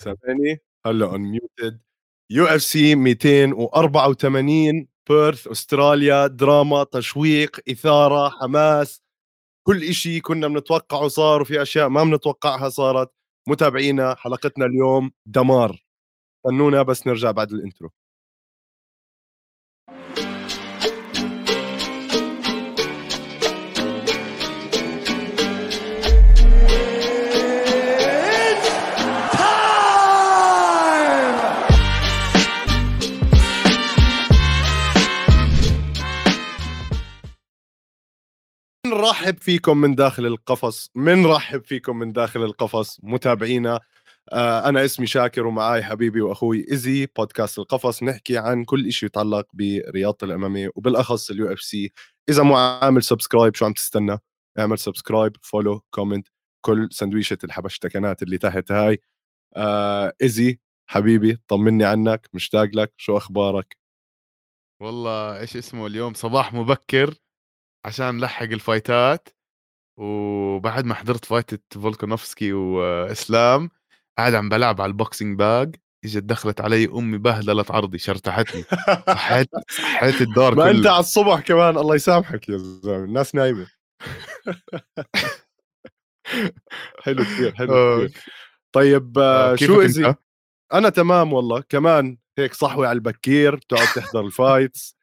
سامعني هلأ unmuted UFC 284 بيرث استراليا دراما تشويق إثارة حماس كل إشي كنا بنتوقعه صار وفي أشياء ما بنتوقعها صارت. متابعينا حلقتنا اليوم دمار. استنونا بس نرجع بعد ال intro نرحب فيكم من داخل القفص منرحب فيكم من داخل القفص متابعينا. آه أنا اسمي شاكر ومعاي حبيبي وأخوي إزي بودكاست القفص. نحكي عن كل شيء يتعلق برياضة ال MMA وبالأخص ال UFC. إذا مو عامل subscribe شو عم تستنى؟ اعمل subscribe follow comment كل سندويشة الحبشتكنات اللي تحت هاي. آه إزي حبيبي طمني عنك مشتاق لك شو أخبارك؟ والله إيش اسمه اليوم؟ صباح مبكر. عشان نلحق الفايتات وبعد ما حضرت فايتة فولكانوفسكي وإسلام قاعد عم بلعب على ال boxing bag إجت دخلت علي أمي بهدلت عرضي شرتحتني صحيت صحيت الدار ما كله انت على الصبح كمان الله يسامحك يا زلمة الناس نايمة حلو كثير حلو آه. كثير طيب آه، شو؟ إزي أنا تمام والله كمان هيك صحوي على البكير تقعد تحضر ال fights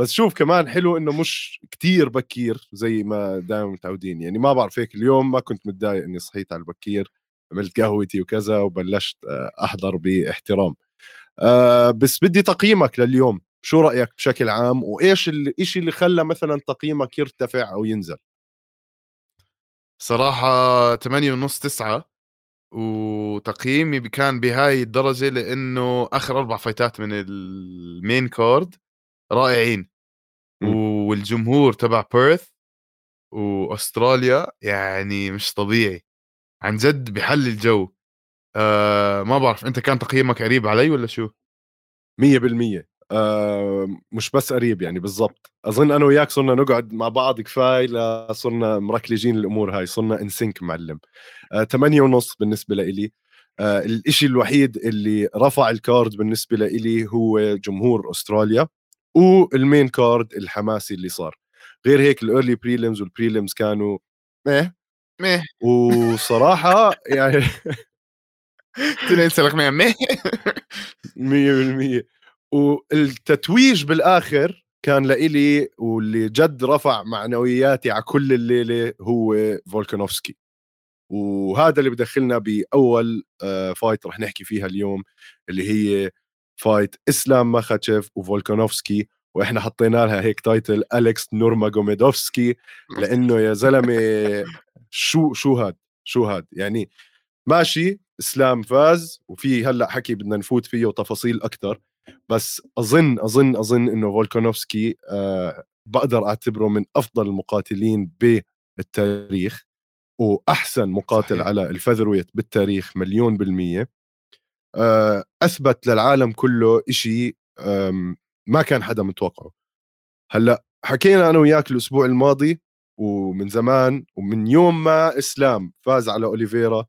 بس شوف كمان حلو إنه مش كتير بكير زي ما دائما متعودين. يعني ما بعرف هيك اليوم ما كنت متضايق إني صحيت على البكير عملت قهوتي وكذا وبلشت آه، أحضر باحترام. آه، بس بدي تقييمك لليوم. شو رأيك بشكل عام؟ وإيش الشيء اللي خلى مثلا تقييمك يرتفع أو ينزل؟ صراحة 8 ونص تسعة وتقييمي كان بهاي الدرجة لأنه آخر أربع فايتات من ال main card رائعين. والجمهور تبع بيرث وأستراليا يعني مش طبيعي. عن جد بحلي الجو. آه ما بعرف أنت كان تقييمك قريب علي ولا شو؟ مية بالمية. آه مش بس قريب يعني بالضبط. أظن أنا وياك صرنا نقعد مع بعض كفاية لا صرنا مركلجين الأمور هاي صرنا in sync معلم. آه تمانية ونص بالنسبة لإلي. آه الإشي الوحيد اللي رفع ال card بالنسبة لإلي هو جمهور أستراليا. وال main card الحماسي اللي صار. غير هيك ال early prelims وال prelims كانوا إيه ميه. وصراحة يعني تنسى لك ميه. مية بالمية. والتتويج بالآخر كان لإلي واللي جد رفع معنوياتي على كل الليلة هو فولكانوفسكي. وهذا اللي بدخلنا بأول آه، fight رح نحكي فيها اليوم اللي هي fight إسلام ماخاتشيف وفولكانوفسكي وإحنا حطينا لها هيك title أليكس نورماجوميدوفسكي لأنه يا زلمة شو شو هاد؟ شو هاد؟ يعني ماشي إسلام فاز وفي هلأ حكي بدنا نفوت فيه وتفاصيل أكثر بس أظن أظن أظن إنه فولكانوفسكي آه بقدر أعتبره من أفضل المقاتلين بالتاريخ وأحسن مقاتل صحيح. على الفذرويت بالتاريخ مليون بالمية. أثبت للعالم كله آم، ما كان حدا متوقعه. هلأ حكينا أنا وياك الأسبوع الماضي ومن زمان ومن يوم ما إسلام فاز على أوليفيرا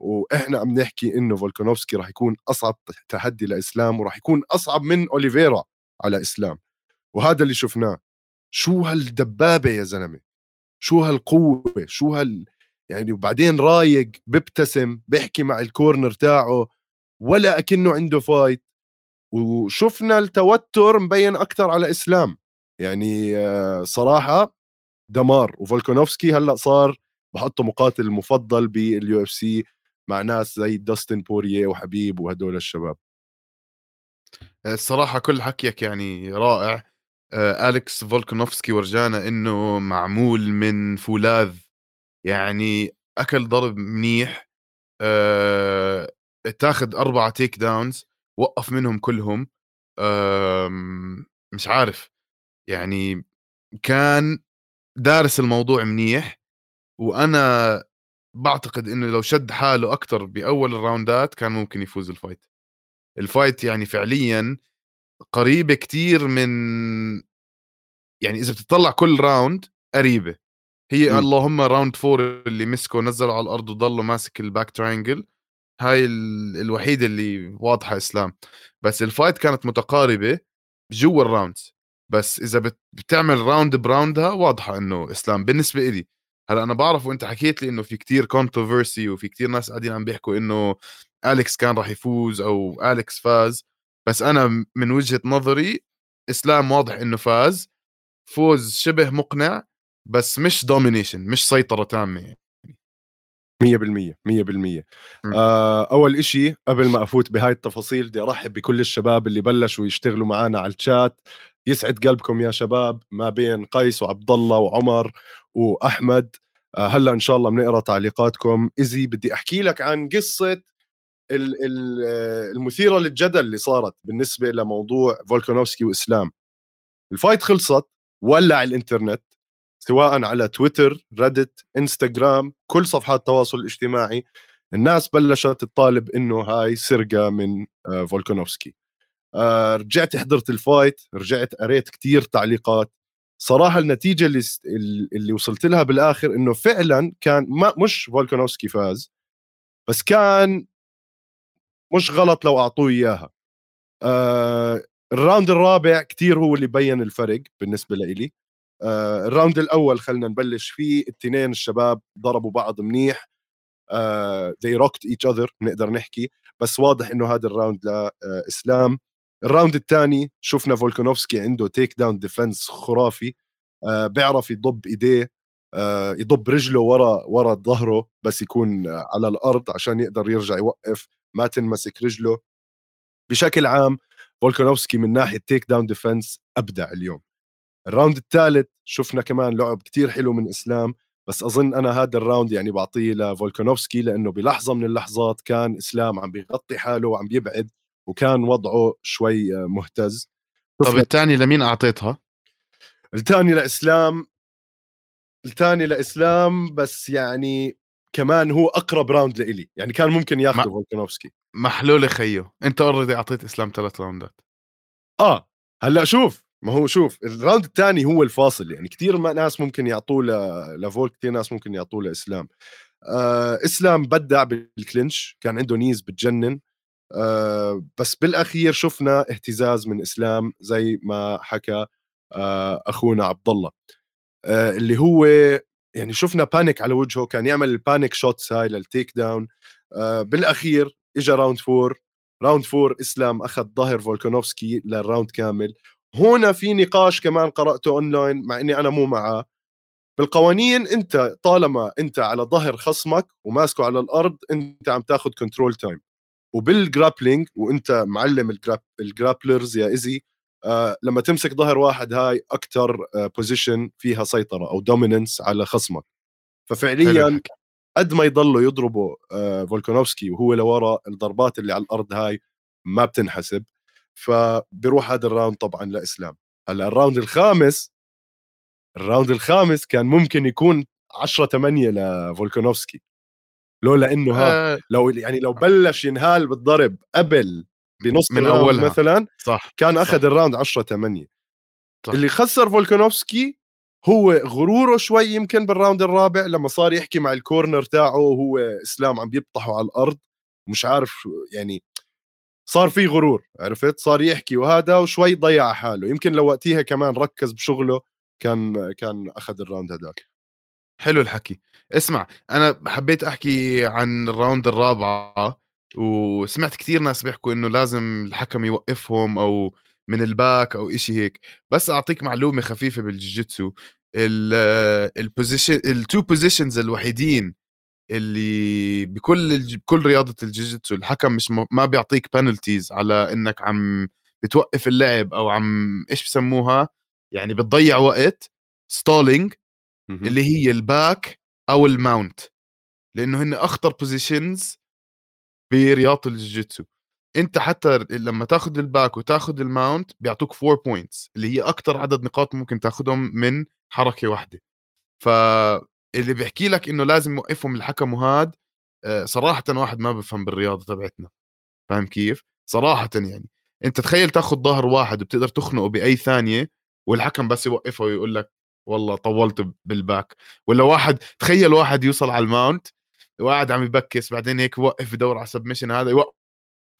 وإحنا عم نحكي إنه فولكانوفسكي راح يكون أصعب تحدي لإسلام وراح يكون أصعب من أوليفيرا على إسلام. وهذا اللي شفناه. شو هالدبابة يا زلمة؟ شو هالقوة؟ شو هال يعني وبعدين رايق بيبتسم بيحكي مع ال corner تاعه ولا أكنه عنده fight وشفنا التوتر مبين أكثر على إسلام. يعني آه، صراحة دمار. وفولكانوفسكي هلأ صار بحطه مقاتل المفضل بال UFC مع ناس زي داستن بورييه وحبيب وهدول الشباب. الصراحة كل حكيك يعني رائع. آه، أليكس فولكانوفسكي ورجانا إنه معمول من فولاذ. يعني أكل ضرب منيح. تاخد أربعة take downs وقف منهم كلهم آم، مش عارف. يعني كان دارس الموضوع منيح وأنا بعتقد إنه لو شد حاله أكتر بأول ال round ات كان ممكن يفوز ال fight ال fight يعني فعليا قريبة كتير من يعني إذا بتطلع كل round قريبة. هي مم. اللهم round four اللي مسكه نزله على الأرض وضله ماسك ال back triangle هاي الوحيده اللي واضحة إسلام. بس ال fight كانت متقاربة جوا ال rounds بس إذا بتعمل round by round ها واضحة إنه إسلام بالنسبة لي هلأ أنا بعرف وأنت حكيت لي إنه في كتير controversy وفي كتير ناس قاعدين عم بيحكوا إنه اليكس كان راح يفوز أو اليكس فاز. بس أنا من وجهة نظري إسلام واضح إنه فاز. فوز شبه مقنع بس مش domination مش سيطرة تامة. يعني 100% 100% آه أول إشي قبل ما أفوت بهاي التفاصيل بدي أرحب بكل الشباب اللي بلشوا يشتغلوا معنا على الشات يسعد قلبكم يا شباب ما بين قيس وعبد الله وعمر وأحمد. آه هلأ إن شاء الله بنقرأ تعليقاتكم. Izzy بدي أحكي لك عن قصة المثيرة للجدل اللي صارت بالنسبة لموضوع فولكانوفسكي وإسلام. ال fight خلصت ولع الإنترنت. سواء على تويتر ريدت إنستغرام كل صفحات التواصل الاجتماعي الناس بلشت تطالب إنه هاي سرقة من آه، فولكانوفسكي آه، رجعت حضرت الفايت رجعت قريت كتير تعليقات. صراحة النتيجة اللي اللي وصلت لها بالآخر إنه فعلا كان ما مش فولكانوفسكي فاز بس كان مش غلط لو أعطوه إياها. آه ال round الرابع كتير هو اللي بين الفرق بالنسبة لإلي. آه ال round الأول خلينا نبلش فيه الاثنين الشباب ضربوا بعض منيح آه rocked each other نقدر نحكي بس واضح إنه هذا ال round لاسلام آه ال round الثاني شفنا فولكانوفسكي عنده take down defense خرافي آه بيعرف يضب إيديه آه يضب رجله ورا ورا ظهره بس يكون على الأرض عشان يقدر يرجع يوقف ما تنمسك رجله. بشكل عام فولكانوفسكي من ناحية take down defense أبدع اليوم. ال round الثالث شفنا كمان لعب كتير حلو من إسلام بس أظن أنا هذا ال round يعني بعطيه لفولكانوفسكي لأنه بلحظة من اللحظات كان إسلام عم بيغطي حاله وعم بيبعد وكان وضعه شوي مهتز طب الثاني لمين أعطيتها؟ الثاني لإسلام الثاني لإسلام بس يعني كمان هو أقرب round لإلي يعني كان ممكن ياخذه. فولكانوفسكي محلول خيو أنت already أعطيت إسلام ثلاث round ات آه هلأ شوف ما هو شوف ال round الثاني هو الفاصل يعني. كثير ناس ممكن يعطوه لفولك كثير ناس ممكن يعطوه لإسلام. آه إسلام بدع بال clinch كان عنده knees بتجنن. آه بس بالأخير شفنا اهتزاز من إسلام زي ما حكى آه أخونا عبد الله آه اللي هو يعني شفنا panic على وجهه كان يعمل ال panic shots هاي لل take down آه بالأخير اجى round four round four إسلام أخذ ظهر فولكانوفسكي لل round كامل. هنا في نقاش كمان قرأته أونلاين مع إني أنا مو معاه بالقوانين أنت طالما أنت على ظهر خصمك وماسكه على الأرض أنت عم تاخذ control time وبال grappling وأنت معلم ال grap ال grapplers يا Izzy آه لما تمسك ظهر واحد هاي أكثر آه position فيها سيطرة أو dominance على خصمك. ففعليا قد ما يضلوا يضربوا آه فولكانوفسكي وهو لورا الضربات اللي على الأرض هاي ما بتنحسب. فبيروح هذا ال round طبعا لإسلام. هلأ ال round الخامس ال round الخامس كان ممكن يكون 10 8 لفولكانوفسكي. لولا إنه ها آه. لو يعني لو بلش ينهال بالضرب قبل بنص من أولها. مثلا صح كان أخذ ال round 10 8 صح. اللي خسر فولكانوفسكي هو غروره شوي يمكن بال round الرابع لما صار يحكي مع ال corner تاعه وهو إسلام عم بيبطحوا على الأرض. مش عارف يعني صار في غرور عرفت؟ صار يحكي وهذا وشوي ضيع حاله. يمكن لو وقتها كمان ركز بشغله كان كان أخذ ال round هذاك حلو الحكي. اسمع أنا حبيت أحكي عن ال round الرابعة وسمعت كثير ناس بيحكوا إنه لازم الحكم يوقفهم أو من ال back أو إشي هيك. بس أعطيك معلومة خفيفة بالجوجيتسو ال position ال two positions الوحيدين اللي بكل بكل رياضة الجوجيتسو الحكم مش ما بيعطيك penalties على إنك عم بتوقف اللعب أو عم إيش بسموها؟ يعني بتضيع وقت. stalling اللي هي ال back أو ال mount. لأنه هن أخطر positions برياضة الجوجيتسو أنت حتى لما تاخذ ال back وتاخذ ال mount بيعطوك 4 points اللي هي أكثر عدد نقاط ممكن تاخذهم من حركة واحدة. فاللي بيحكي لك إنه لازم يوقفهم الحكم وهاد آه، صراحة واحد ما بفهم بالرياضة تبعتنا. فاهم كيف؟ صراحة يعني. أنت تخيل تاخذ ظهر واحد وبتقدر تخنقه بأي ثانية والحكم بس يوقفه ويقول لك والله طولت بالباك. ولا واحد تخيل واحد يوصل على ال mount وقاعد عم يبكس بعدين هيك وقف بدور على submission هذا يوقف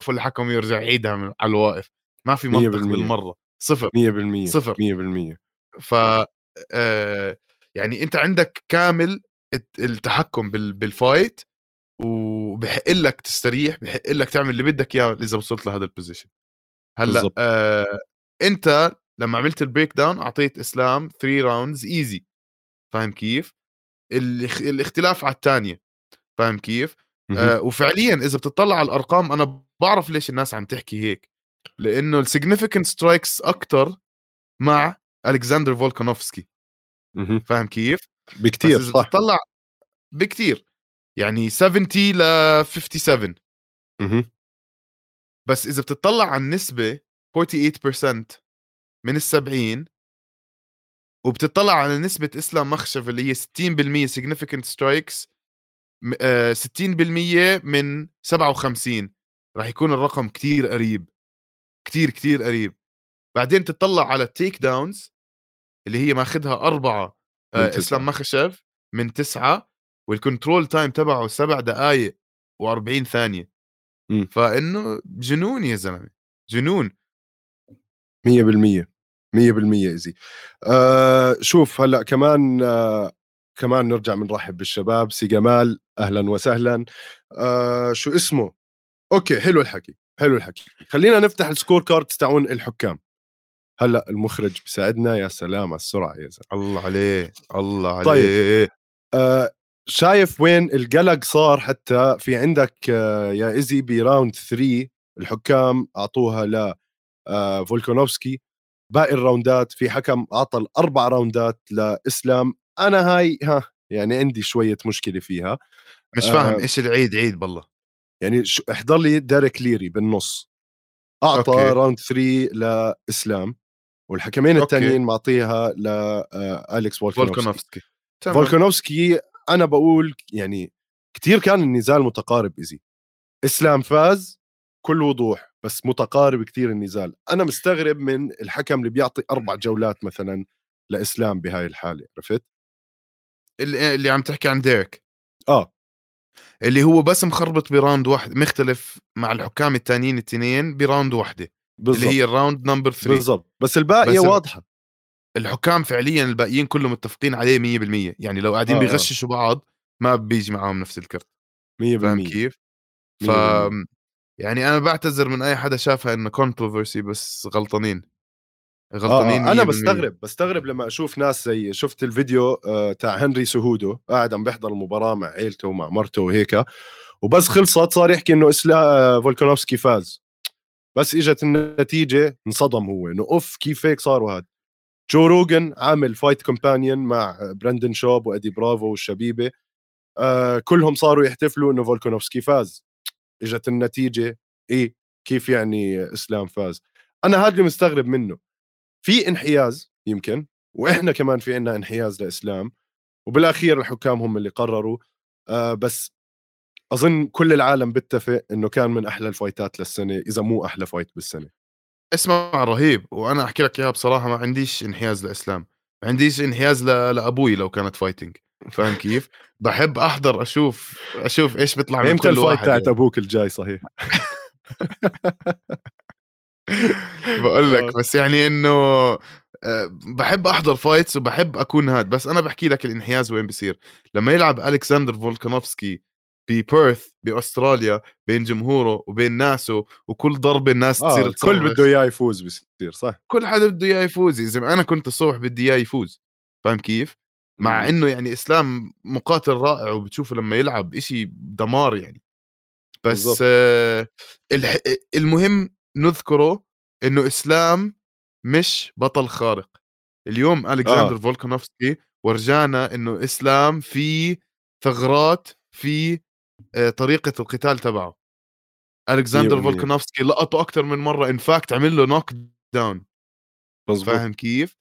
الحكم يرجع يعيدها من على الواقف. ما في منطق 100%. بالمرة. صفر. 100% صفر. 100% ف آه، يعني أنت عندك كامل الت- التحكم بال- بال fight وبحق لك تستريح بحق لك تعمل اللي بدك إياه إذا وصلت لهذا ال position هلأ. آه أنت لما عملت ال breakdown أعطيت إسلام 3 rounds easy فاهم كيف؟ الاخ- الاختلاف على الثانية فاهم كيف؟ آه وفعليا إذا بتطلع على الأرقام أنا بعرف ليش الناس عم تحكي هيك لأنه ال significant strikes أكثر مع الكسندر فولكانوفسكي. فاهم كيف؟ بكتير صح بتطلع بكتير يعني 70 ل 57 مهم. بس إذا بتطلع على النسبة 48% من ال 70 وبتطلع على نسبة إسلام مخشف اللي هي 60% significant strikes م- آه، 60% من 57 راح يكون الرقم كتير قريب كتير كتير قريب بعدين تطلع على ال takedowns اللي هي ماخذها أربعة آه،. إسلام مخشف من تسعة وال control time تبعه سبع دقائق و40 ثانية. مم. فإنه جنون يا زلمة جنون. 100% 100% easy آه شوف هلأ كمان آه كمان نرجع بنرحب بالشباب. سي جمال أهلا وسهلا. آه شو اسمه؟ okay حلو الحكي حلو الحكي. خلينا نفتح ال score cards تاعون الحكام. هلأ المخرج بيساعدنا يا سلام على السرعة يا زلمة الله عليه الله طيب. عليه آه شايف وين القلق صار حتى في عندك آه يا easy ب round 3 الحكام أعطوها ل آه فولكانوفسكي باقي الراوندات في حكم أعطى الأربع راوندات لإسلام أنا هاي ها يعني عندي شوية مشكلة فيها مش آه. فاهم إيش العيد عيد بالله يعني احضر لي ديريك ليري بالنص أعطى أوكي. راوند 3 لإسلام والحكمين. الثانيين معطيها لالكس فولكانوفسكي. فولكانوفسكي. فولكانوفسكي أنا بقول يعني كثير كان النزال متقارب ايزي إسلام فاز كل وضوح بس متقارب كثير النزال. أنا مستغرب من الحكم اللي بيعطي أربع جولات مثلا لإسلام بهاي الحالة عرفت؟ اللي, اللي عم تحكي عن ديريك آه. اللي هو بس مخربط ب round واحد مختلف مع الحكام التانيين الاثنين ب round واحدة. بالضبط. اللي هي ال round number 3 بالضبط. بس الباقية واضحة. الحكام فعليا الباقيين كلهم متفقين عليه 100% يعني لو قاعدين آه، آه. بيغششوا بعض ما بيجي معاهم نفس الكرت. 100% فاهم كيف؟ ف 100%. يعني أنا بعتذر من أي حدا شافها إنه controversy بس غلطانين. آه غلطانين آه أنا 100%. بستغرب بستغرب لما أشوف ناس زي شفت الفيديو آه تاع هنري سيهودو قاعد عم بيحضر المباراة مع عيلته ومع مرته وهيك وبس خلصت صار يحكي إنه اسلا آه فولكانوفسكي فاز. بس إجت النتيجة انصدم هو إنه أوف كيف هيك صاروا هاد جو روجن عامل fight companion مع برندن شوب وإدي برافو والشبيبة. آه كلهم صاروا يحتفلوا إنه فولكانوفسكي فاز. إجت النتيجة إيه كيف يعني إسلام فاز؟ أنا هذا اللي مستغرب منه. في انحياز يمكن وإحنا كمان في عنا انحياز لإسلام وبالأخير الحكام هم اللي قرروا. آه بس أظن كل العالم بيتفق إنه كان من أحلى الفايتات للسنة إذا مو أحلى fight بالسنة. اسمع رهيب. وأنا أحكي لك إياها بصراحة ما عنديش انحياز لإسلام. ما عنديش انحياز ل... لأبوي لو كانت fighting فاهم كيف؟ بحب أحضر أشوف أشوف إيش بيطلع من إمتى كل ال fight تاعت يعني. أبوك الجاي صحيح؟ بقول آه. لك بس يعني إنه آه، بحب أحضر fights وبحب أكون هاد. بس أنا بحكي لك الانحياز وين بيصير. لما يلعب ألكسندر فولكانوفسكي ببيرث باستراليا بين جمهوره وبين ناسه وكل ضربة الناس تصير آه تصرخ. الكل بده إياه يفوز بصير صح كل حدا بده إياه يفوز اذا أنا كنت الصبح بدي إياه يفوز فاهم كيف؟ مع. إنه يعني إسلام مقاتل رائع وبتشوفه لما يلعب إشي دمار يعني بس بالضبط. آه المهم نذكره إنه إسلام مش بطل خارق اليوم ألكسندر آه. فولكانوفسكي ورجانا إنه إسلام في ثغرات في آه، طريقة القتال تبعه. الكسندر 100%. فولكانوفسكي لقطه أكثر من مرة in fact عمل له knockdown مزبوط فاهم كيف؟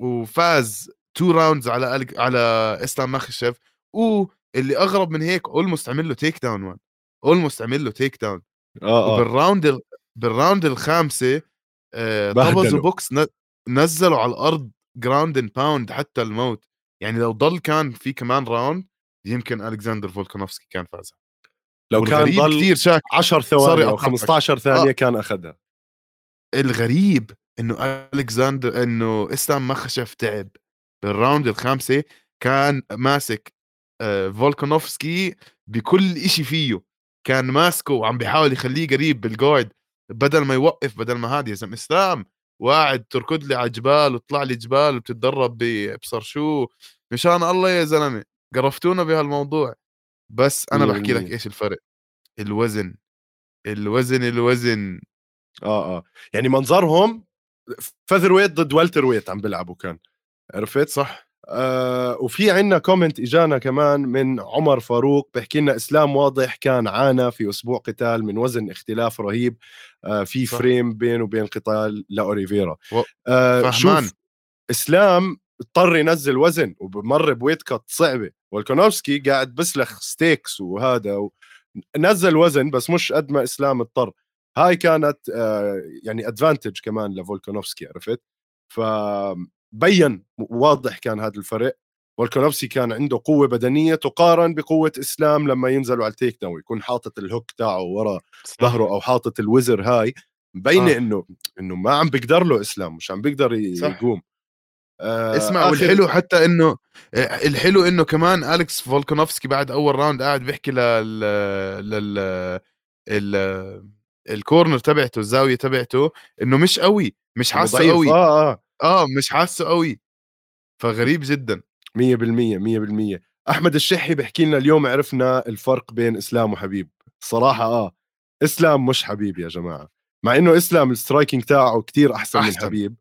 وفاز two rounds على ألك... على إسلام مخشف واللي أغرب من هيك almost عمل له takedown man almost عمل له takedown آه آه. وبال round ال... بال round الخامسة آه. طبزوا بوكس ن... نزلوا على الأرض ground and pound حتى الموت. يعني لو ضل كان في كمان round يمكن ألكسندر فولكانوفسكي كان فازها. لو كان ضل كثير شاك 10 ثواني أو 15 ثانية آه. كان أخذها. الغريب إنه ألكسندر إنه إسلام مخشف تعب. بال round الخامسة كان ماسك آه، فولكانوفسكي بكل إشي فيه. كان ماسكه وعم بيحاول يخليه قريب بال guard بدل ما يوقف بدل ما هذا يا زلمة إسلام واعد تركض لي على جبال وطلع لي جبال وبتتدرب بابصر شو مشان الله يا زلمة. قرفتونا بهالموضوع بس أنا بحكي لك إيش الفرق. الوزن الوزن الوزن. آه آه. يعني منظرهم featherweight ضد welterweight عم بيلعبوا كان. عرفت؟ صح. آه وفي عندنا comment إجانا كمان من عمر فاروق بحكي لنا إسلام واضح كان عانى في أسبوع قتال من وزن اختلاف رهيب آه في صح. frame بينه وبين قتال لأوليفيرا آه شوف إسلام اضطر ينزل وزن وبمر ب weight cut صعبة. فولكانوفسكي قاعد بسلخ steaks وهذا و... نزل وزن بس مش قد ما إسلام اضطر. هاي كانت آه يعني advantage كمان لفولكانوفسكي عرفت؟ فبين واضح كان هذا الفرق فولكانوفسكي كان عنده قوة بدنية تقارن بقوة إسلام لما ينزلوا على ال takedown يكون حاطط ال hook تاعه ورا ظهره أو حاطط ال whizzer هاي مبينة إنه إنه ما عم بيقدر له إسلام مش عم بيقدر يقوم. آه اسمع والحلو حتى إنه الحلو إنه كمان أليكس فولكانوفسكي بعد أول round قاعد بيحكي لل لل ال... ال corner تبعته الزاوية تبعته إنه مش قوي مش حاسه قوي. آه آه. آه مش حاسه قوي. فغريب جدا. 100% 100% أحمد الشحي بحكي لنا اليوم عرفنا الفرق بين إسلام وحبيب. صراحة آه. إسلام مش حبيب يا جماعة. مع إنه إسلام ال striking تاعه كتير أحسن, أحسن. من حبيب.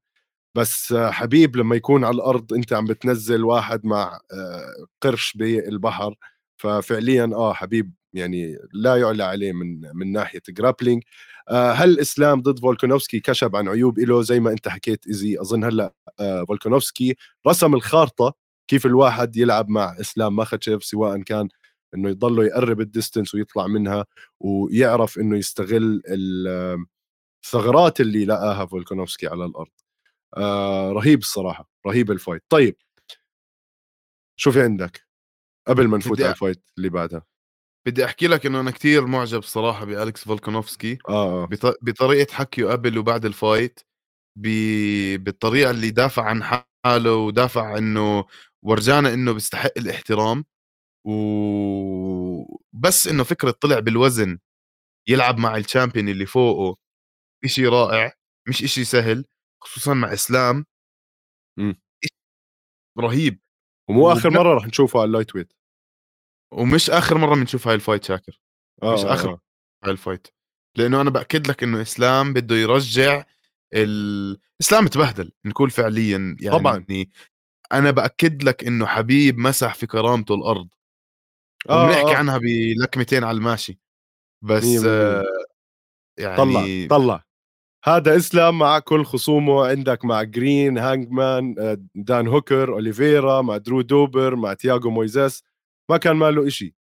بس حبيب لما يكون على الأرض أنت عم بتنزل واحد مع آه، قرش بالبحر ففعليا آه حبيب يعني لا يعلى عليه من من ناحية grappling آه هل إسلام ضد فولكانوفسكي كشف عن عيوب له زي ما أنت حكيت ايزي أظن هلأ آه فولكانوفسكي رسم الخارطة كيف الواحد يلعب مع إسلام ماخاتشيف سواء كان إنه يضله يقرب ال distance ويطلع منها ويعرف إنه يستغل الثغرات اللي لقاها فولكانوفسكي على الأرض. آه رهيب الصراحة رهيب ال fight طيب. شو في عندك قبل ما نفوت على ال fight اللي بعدها. بدي أحكي لك إنه أنا كثير معجب صراحة بالكس فولكانوفسكي. آه. آه. بطريقة حكيه قبل وبعد ال fight ب... بالطريقة اللي دافع عن حاله ودافع إنه ورجانا إنه بيستحق الاحترام. وبس إنه فكرة طلع بالوزن يلعب مع ال champion اللي فوقه إشي رائع مش إشي سهل. خصوصا مع إسلام. م. رهيب. ومو آخر مرة رح نشوفه على ال lightweight. ومش آخر مرة بنشوف هاي ال fight شاكر. آه مش آخر آه. هاي ال fight. لأنه أنا بأكد لك إنه إسلام بده يرجع الاسلام تبهدل نقول فعليا يعني طبعا. أنا بأكد لك إنه حبيب مسح في كرامته الأرض. آه وبنحكي آه. عنها بلكمتين على الماشي. بس آه يعني طلع طلع. هذا إسلام مع كل خصومه. عندك مع جرين هانجمان آه، دان هوكر أوليفيرا مع درو دوبر مع تياغو مويزيس ما كان ماله إشي.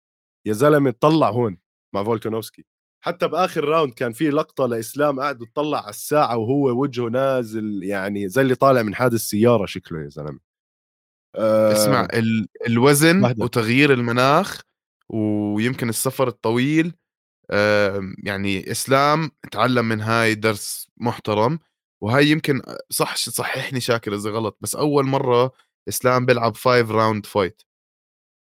يا زلمة طلع هون مع فولكانوفسكي. حتى بآخر round كان في لقطة لإسلام قاعد يطلع على الساعة وهو وجهه نازل يعني زي اللي طالع من حادث سيارة شكله يا زلمة. أه اسمع الوزن مهدى. وتغيير المناخ ويمكن السفر الطويل يعني إسلام تعلم من هاي درس محترم وهاي يمكن صح صححني شاكر إذا غلط بس أول مرة إسلام بيلعب five round fight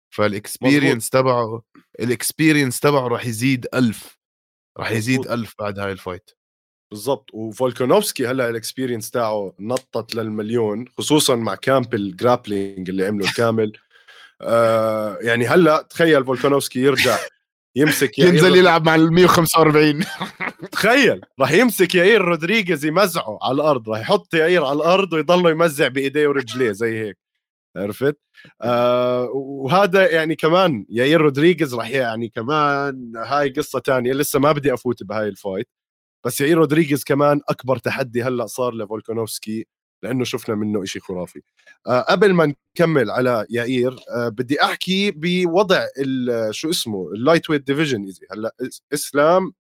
فال experience تبعه ال experience تبعه راح يزيد ألف راح يزيد ألف بعد هاي ال fight بالضبط. وفولكانوفسكي هلأ ال experience تاعه نطت للمليون خصوصا مع camp ال grappling اللي عمله كامل. آه يعني هلأ تخيل فولكانوفسكي يرجع يمسك ينزل يلعب مع ال 145 تخيل راح يمسك يائير رودريغيز يمزعه على الأرض راح يحط يائير على الأرض ويضله يمزع بإيديه ورجليه زي هيك. عرفت؟ آه وهذا يعني كمان ياير رودريغيز راح يعني كمان هاي قصة تانية لسه ما بدي أفوت بهاي ال fight. بس ياير رودريغيز كمان أكبر تحدي هلأ صار لفولكانوفسكي لأنه شفنا منه إشي خرافي. آه قبل ما نكمل على يائير آه بدي أحكي بوضع شو اسمه ال lightweight division هلأ إسلام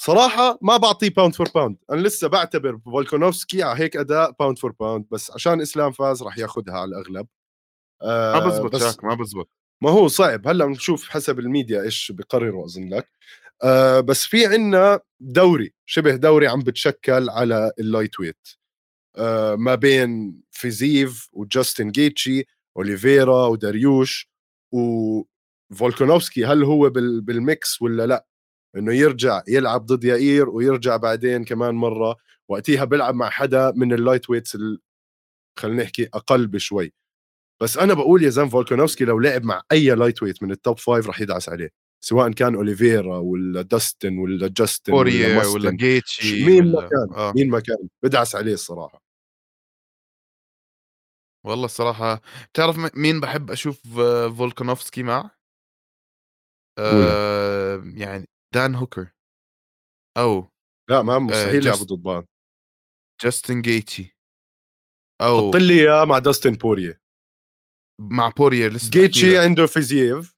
صراحة ما بعطيه pound for pound، أنا لسه بعتبر فولكانوفسكي على هيك أداء pound for pound بس عشان إسلام فاز راح ياخذها على الأغلب. آه ما بزبط بس شاك ما بزبط. ما هو صعب. هلأ بنشوف حسب الميديا إيش بقرروا أظن لك. آه بس في عنا دوري شبه دوري عم بتشكل على ال lightweight ما بين فيزيف وجاستن جيتشي أوليفيرا وداريوش وفولكانوفسكي هل هو بال mix ولا لا؟ إنه يرجع يلعب ضد يائير ويرجع بعدين كمان مرة. وقتها بيلعب مع حدا من ال lightweights خلينا نحكي أقل بشوي. بس أنا بقول يا زلمة فولكانوفسكي لو لعب مع أي lightweight من ال top five رح يدعس عليه. سواء كان أوليفيرا ولا داستن ولا جاستن ولا, ولا جيتشي مين ما كان آه. مين ما كان بدعس عليه الصراحة. والله الصراحة تعرف مين بحب أشوف فولكانوفسكي مع؟ آه يعني دان هوكر. أو لا ما مستحيل آه يلعبوا ضد بعض. جاستن جيتشي. أو حط لي إياه مع داستن بوريه مع بواريه لسه جيتشي عنده فيزييف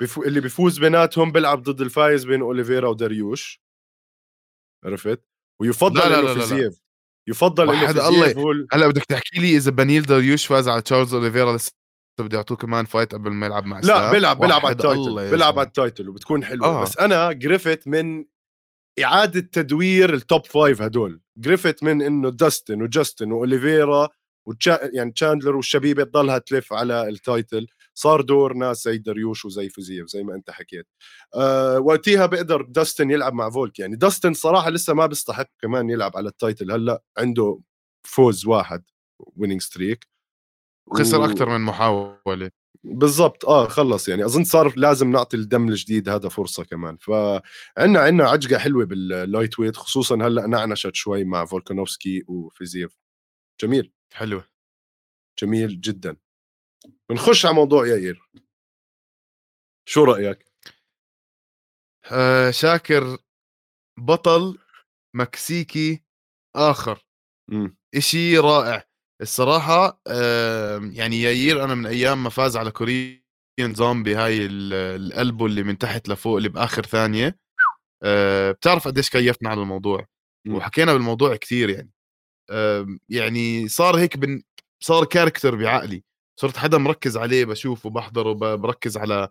بفو... اللي بيفوز بيناتهم بيلعب ضد الفايز بين أوليفيرا وداريوش. عرفت؟ ويفضل لا لا لا لا فيزييف يفضل إنه الله ال... هلا بدك تحكي لي إذا بنيل داريوش فاز على تشارلز أوليفيرا لسه بده يعطوه كمان fight قبل ما يلعب مع لا بيلعب بيلعب على ال title بيلعب على ال title وبتكون حلوة. آه. بس أنا قرفت من إعادة تدوير ال top five هدول. قرفت من إنه داستن وجاستن وأوليفيرا وتشا... يعني تشاندلر والشبيبة تضلها تلف على ال title. صار دور ناس زي دريوش وزي فيزيف زي ما أنت حكيت. أه وقتها بيقدر داستن يلعب مع فولك. يعني داستن صراحة لسه ما بيستحق كمان يلعب على ال title. هلأ عنده فوز واحد winning streak وخسر و... أكثر من محاولة. بالضبط. آه خلص. يعني أظن صار لازم نعطي الدم الجديد. هذا فرصة كمان. فعندنا عندنا عجقة حلوة بال lightweight خصوصا هلأ نعنشت شوي مع فولكانوفسكي وفيزيف جميل. حلوة. جميل جدا. بنخش على موضوع ياير. شو رأيك؟ آه شاكر بطل مكسيكي آخر. م. إشي رائع. الصراحة آه يعني ياير أنا من أيام ما فاز على كوريين زومبي هاي القلبه اللي من تحت لفوق اللي بآخر ثانية. آه بتعرف قديش كيفنا على الموضوع. وحكينا بالموضوع كثير يعني. آه يعني صار هيك بن صار character بعقلي. صرت حدا مركز عليه بشوفه بحضره بركز على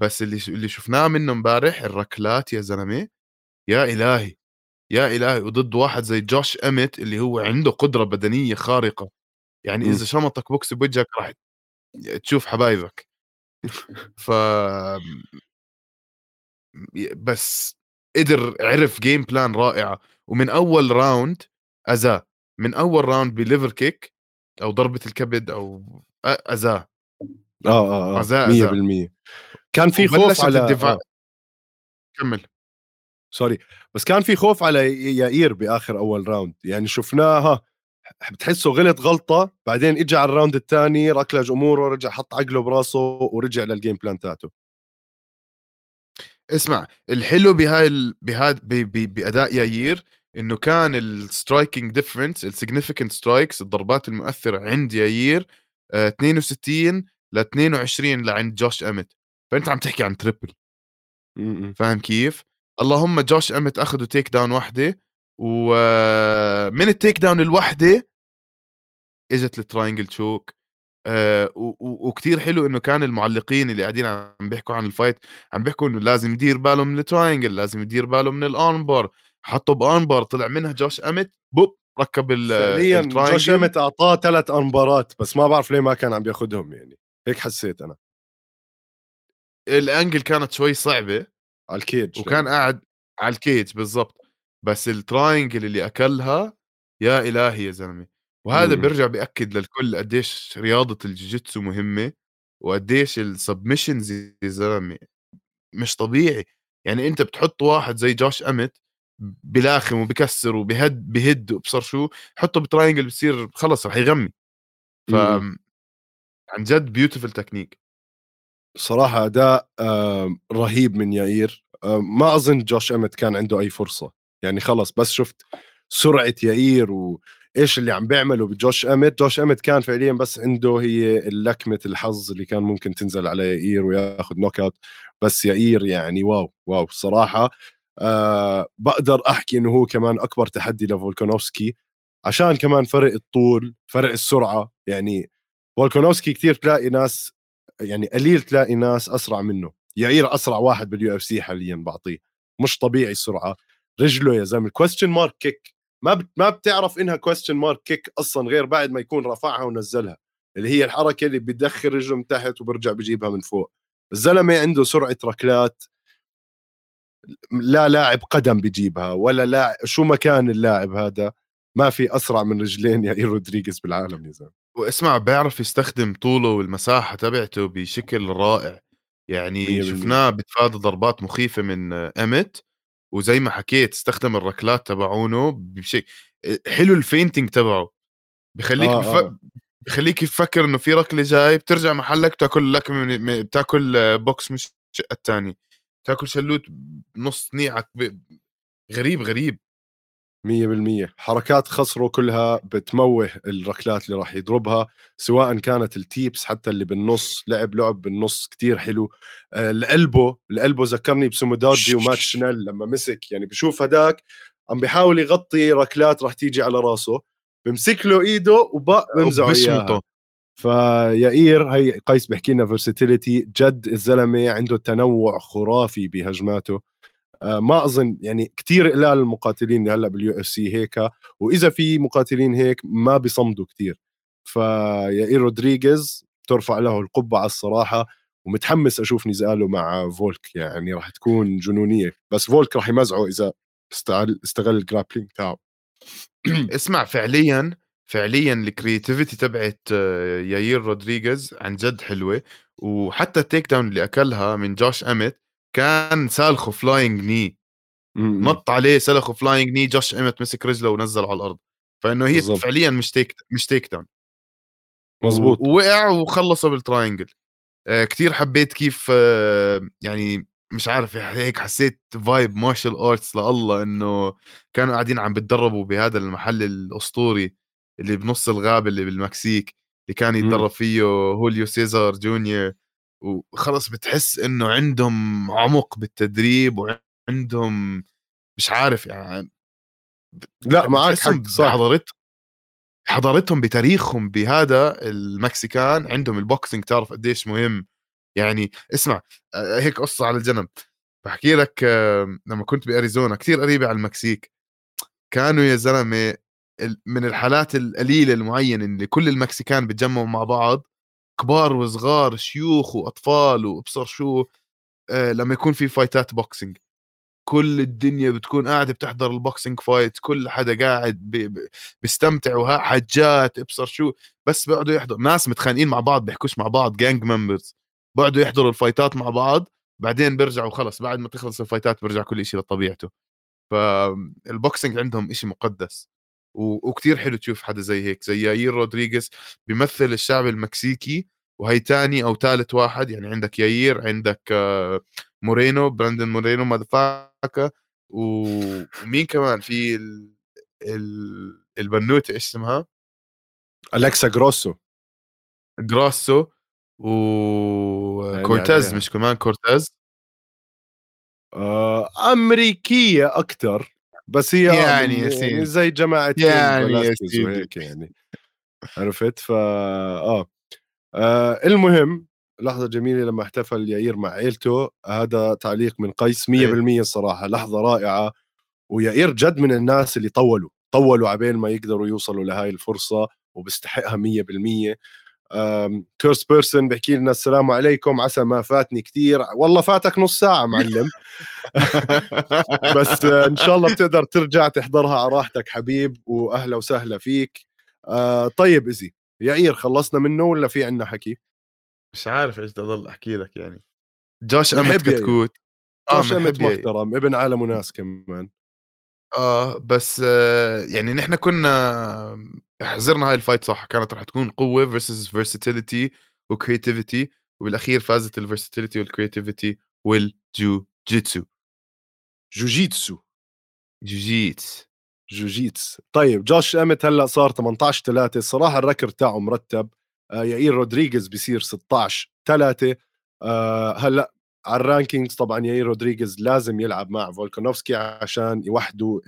بس اللي اللي شفناه منه امبارح الركلات يا زلمة يا إلهي يا إلهي. وضد واحد زي جوش أميت اللي هو عنده قدرة بدنية خارقة. يعني إذا شمطك بوكس بوجهك راح تشوف حبايبك. ف بس قدر عرف game plan رائعه ومن أول round اذاه من أول round ب liver kick أو ضربة الكبد أو اذاه آه آه آه 100% كان في خوف على الدفاع آه. كمل. sorry. بس كان في خوف على يائير بآخر أول round يعني شفناها بتحسه غلط غلطة بعدين اجى على ال round الثاني ركلج أموره رجع حط عقله براسه ورجع لل game plan تاعته. اسمع الحلو بهاي ال... بهذا بأداء ياير إنه كان ال striking difference ال significant strikes الضربات المؤثرة عند ياير 62 ل 22 لعند جوش أمت. فأنت عم تحكي عن triple فاهم كيف؟ اللهم جوش أمت اخذوا takedown وحدة ومن ال takedown الوحدة إجت ال triangle choke آه وكثير حلو إنه كان المعلقين اللي قاعدين عم بيحكوا عن ال fight عم بيحكوا إنه لازم يدير باله من ال triangle لازم يدير باله من ال armbar حطوا ب armbar طلع منها جوش أمت بوب. ركب فعليا جوش امت أعطاه ثلاث armbar ات بس ما بعرف ليه ما كان عم بياخذهم يعني. هيك حسيت أنا. ال angle كانت شوي صعبة. على الكيج وكان قاعد على الكيج بالضبط. بس ال triangle اللي أكلها يا إلهي يا زلمة. وهذا بيرجع بيأكد للكل قديش رياضة الجوجيتسو مهمة وقديش ال submissions يا زلمة مش طبيعي. يعني أنت بتحط واحد زي جوش امت بلاخم وبكسر وبهد بهد وبصر شو حطه ب triangle بصير خلص رح يغمي. ف عن جد beautiful technique صراحة أداء رهيب من يائير. ما أظن جوش امت كان عنده أي فرصة. يعني خلص بس شفت سرعة يائير وايش اللي عم بيعمله بجوش امت جوش امت كان فعليا بس عنده هي اللكمة الحظ اللي كان ممكن تنزل على يائير وياخذ knockout بس يائير يعني wow wow. صراحة أه بقدر أحكي إنه هو كمان أكبر تحدي لفولكانوفسكي عشان كمان فرق الطول فرق السرعة يعني فولكانوفسكي كثير تلاقي ناس يعني قليل تلاقي ناس أسرع منه يائير أسرع واحد بال UFC حاليا بعطيه مش طبيعي السرعة. رجله يا زلمة question mark kick ما ما بتعرف إنها question mark kick أصلا غير بعد ما يكون رفعها ونزلها اللي هي الحركة اللي بدخل رجله من تحت وبرجع بجيبها من فوق. الزلمة عنده سرعة ركلات لا لاعب قدم بجيبها ولا لاعب شو مكان اللاعب هذا؟ ما في أسرع من رجلين يائير رودريغيز بالعالم يا زلمة. واسمع بيعرف يستخدم طوله والمساحة تبعته بشكل رائع. يعني شفناه بتفادى ضربات مخيفة من امت وزي ما حكيت استخدم الركلات تبعونه بشيء حلو ال feinting تبعه. بخليك آه بف... آه. بخليك تفكر إنه في ركلة جاي بترجع محلك تاكل لك من... بتاكل بوكس مش الثاني تاكل شلوت نص نيعك ب... غريب غريب. 100% حركات خصره كلها بتموه الركلات اللي راح يضربها سواء كانت ال teeps حتى اللي بالنص لعب لعب بالنص كتير حلو. آه القلبه القلبه ذكرني بسوموداردي ومات شنيل لما مسك. يعني بشوف هداك عم بيحاول يغطي ركلات راح تيجي على راسه. بمسك له إيده وبق بمزعه إياها. فيائير هي قيس بيحكي لنا versatility جد الزلمة عنده تنوع خرافي بهجماته. آه، ما أظن يعني كثير قلال المقاتلين هلأ بال UFC هيك وإذا في مقاتلين هيك ما بيصمدوا كثير فيائير رودريغيز ترفع له القبعة الصراحة ومتحمس أشوف نزاله مع فولك يعني راح تكون جنونية. بس فولك راح يمزعه إذا استغل استغل ال grappling تاعه. اسمع فعليا فعليا ال creativity تبعت آه، ياير رودريغيز عن جد حلوة. وحتى ال takedown اللي أكلها من جوش اميت كان سالخه flying knee نط عليه سلخه flying knee جوش اميت مسك رجله ونزل على الأرض. فإنه هي بالزبط. فعليا مش take مش takedown مزبوط ووقع وخلصه بال triangle آه كثير حبيت كيف آه يعني مش عارف هيك حسيت vibe martial arts لله إنه كانوا قاعدين عم بتدربوا بهذا المحل الأسطوري. اللي بنص الغابه اللي بالمكسيك اللي كان إمم. يتدرب فيه هوليو سيزار جونيور وخلص بتحس إنه عندهم عمق بالتدريب وعندهم مش عارف يعني لأ معك حق صح. حضرت حضارتهم بتاريخهم بهذا ال Mexican عندهم ال boxing تعرف قديش مهم. يعني اسمع هيك قصة على الجنب. بحكي لك لما كنت بأريزونا كثير قريبة على المكسيك. كانوا يا زلمة من الحالات القليلة المعينة اللي كل ال Mexican بتجمعوا مع بعض كبار وصغار شيوخ وأطفال وأبصر شو آه لما يكون في fight ات boxing. كل الدنيا بتكون قاعدة بتحضر ال boxing fight كل حدا قاعد بيستمتع وها حجات أبصر شو بس بيقعدوا يحضروا ناس متخانقين مع بعض بيحكوش مع بعض gang members بيقعدوا يحضروا ال fight ات مع بعض بعدين بيرجعوا خلص بعد ما تخلص ال fight ات بيرجع كل شيء لطبيعته. فال boxing عندهم شيء مقدس. وكتير حلو تشوف حدا زي هيك زي ياير رودريغيز بيمثل الشعب المكسيكي وهي تاني أو ثالث واحد يعني عندك ياير عندك آه، مورينو براندن مورينو motherfucker ومين كمان؟ في ال... ال... البنوتة إيش اسمها؟ الكسا جروسو. جروسو وكورتيز مش كمان كورتيز؟ آه أمريكية أكثر بس هي يعني, يعني زي جماعة يعني وهيك يعني عرفت فا آه. آه المهم لحظة جميلة لما احتفل يائير مع عيلته هذا تعليق من قيس 100% إيه. الصراحة لحظة رائعة ويائير جد من الناس اللي طولوا طولوا عبين ما يقدروا يوصلوا لهاي الفرصة وبيستحقها 100% curious person بحكي لنا السلام عليكم عسى ما فاتني كثير والله فاتك نص ساعة معلم. بس إن شاء الله بتقدر ترجع تحضرها على راحتك حبيب وأهلا وسهلا فيك. آه طيب إزي يائير خلصنا منه ولا في عندنا حكي؟ مش عارف إيش بدي أضل أحكي لك يعني. جوش أمت كتكوت. آه جوش أمت محترم ابن عالم وناس كمان. آه بس آه يعني نحن كنا حزرنا هاي ال fight صح؟ كانت راح تكون قوة versus versatility و creativity وبالأخير فازت الفيرساتيليتي والكريتيفيتي والجو جيتسو جوجيتسو جوجيتس جوجيتس طيب جوش أمت هلأ صار 18 3 الصراحه ال record تاعه مرتب. آه يائير رودريغيز بصير 16 3 آه هلأ على ال rankings طبعا يائير رودريغيز لازم يلعب مع فولكانوفسكي عشان يوحدوا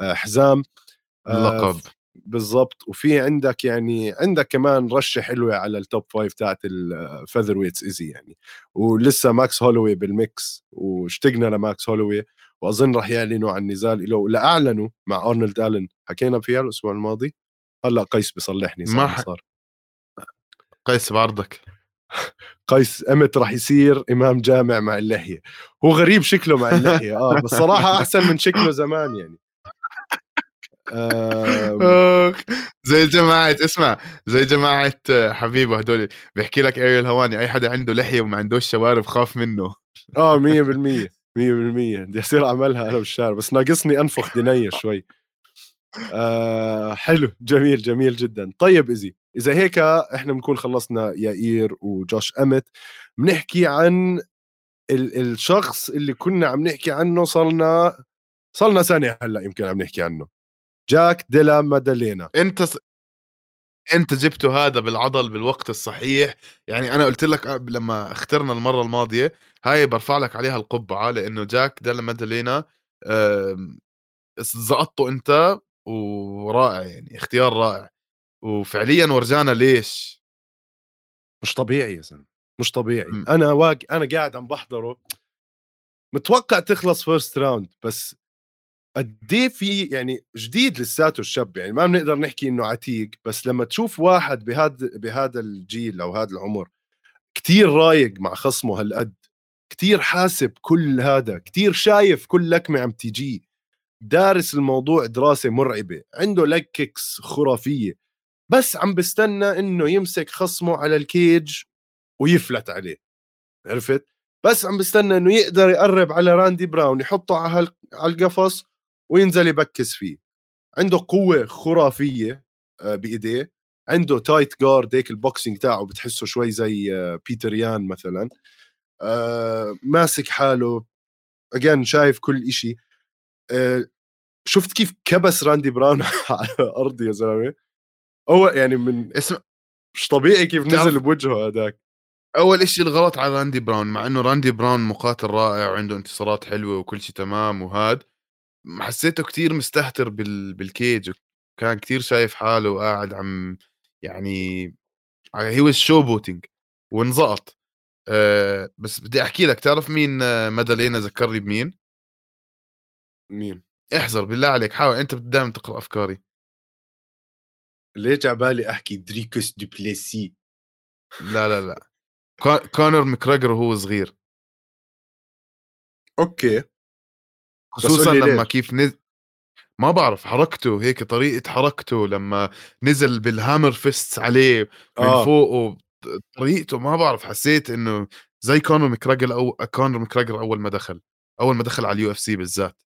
الحزام. اللقب. بالضبط. وفي عندك يعني عندك كمان رشة حلوة على ال top five تاعت ال featherweights easy يعني. ولسه ماكس هولوي بال mix واشتقنا لماكس هولوي وأظن راح يعلنوا عن نزال له لا اعلنوا مع ارنولد الن حكينا فيها الأسبوع الماضي؟ هلأ قيس بيصلحني ما ح... صار. قيس بعرضك. قيس امت راح يصير إمام جامع مع اللحية. هو غريب شكله مع اللحية آه بس صراحة أحسن من شكله زمان يعني. زي جماعة اسمع زي جماعة حبيبة هدول بيحكي لك ايريل هواني أي حدا عنده لحية وما عندوش شوارب خاف منه. آه 100% 100% بدي أصير أعملها أنا بالشارع بس ناقصني أنفخ دنيا شوي. آه حلو جميل جميل جدا. طيب ايزي اذا هيك إحنا بنكون خلصنا يائير وجوش أمت بنحكي عن ال- الشخص اللي كنا عم نحكي عنه صرنا صرنا سنه هلأ يمكن عم نحكي عنه. جاك ديلا مادالينا انت س... انت جبته هذا بالعضل بالوقت الصحيح. يعني أنا قلت لك لما اخترنا المرة الماضية هاي برفع لك عليها القبعة لأنه جاك ديلا مادالينا زقطته أنت ورائع يعني اختيار رائع. وفعليا ورجانا ليش؟ مش طبيعي يا زلمة مش طبيعي. م. أنا واق أنا قاعد عم بحضره. متوقع تخلص first round بس قد إيه في يعني جديد لساته الشاب؟ يعني ما بنقدر نحكي إنه عتيق بس لما تشوف واحد بهذا بهذا الجيل أو هذا العمر كتير رايق مع خصمه هالقد كتير حاسب كل هذا كتير شايف كل لكمة عم تيجي دارس الموضوع دراسة مرعبة عنده leg kicks خرافية بس عم بستنى إنه يمسك خصمه على ال cage ويفلت عليه. عرفت؟ بس عم بستنى إنه يقدر يقرب على راندي براون يحطه على القفص وينزل يبكس فيه. عنده قوة خرافية آه، بإيديه. عنده tight guard هيك ال boxing تاعه بتحسه شوي زي آه، بيتر يان مثلا. آه، ماسك حاله. again شايف كل إشي. شفت كيف كبس راندي براون على الأرض يا زلمة؟ هو يعني من اسم مش طبيعي كيف نزل بوجهه هذاك أول إشي الغلط على راندي براون مع إنه راندي براون مقاتل رائع وعنده انتصارات حلوة وكل شيء تمام وهاد حسيته كتير مستهتر بال... بال cage وكان كتير شايف حاله وقاعد عم يعني he was showboating وانزقط أه بس بدي أحكي لك تعرف مين آه، مادالينا ذكرني بمين؟ مين؟ احذر بالله عليك حاول أنت دائما تقرأ أفكاري. ليش عبالي أحكي دريكوس دوبليسي؟ لا لا لا. كونر مكجريجر وهو صغير. okay. خصوصا لما ليش. كيف نزل ما بعرف حركته هيك طريقة حركته لما نزل بال hammer fist عليه من آه. فوق طريقته ما بعرف حسيت إنه زي كونر مكجريجر أو كونر مكجريجر أول ما دخل أول ما دخل على ال UFC بالذات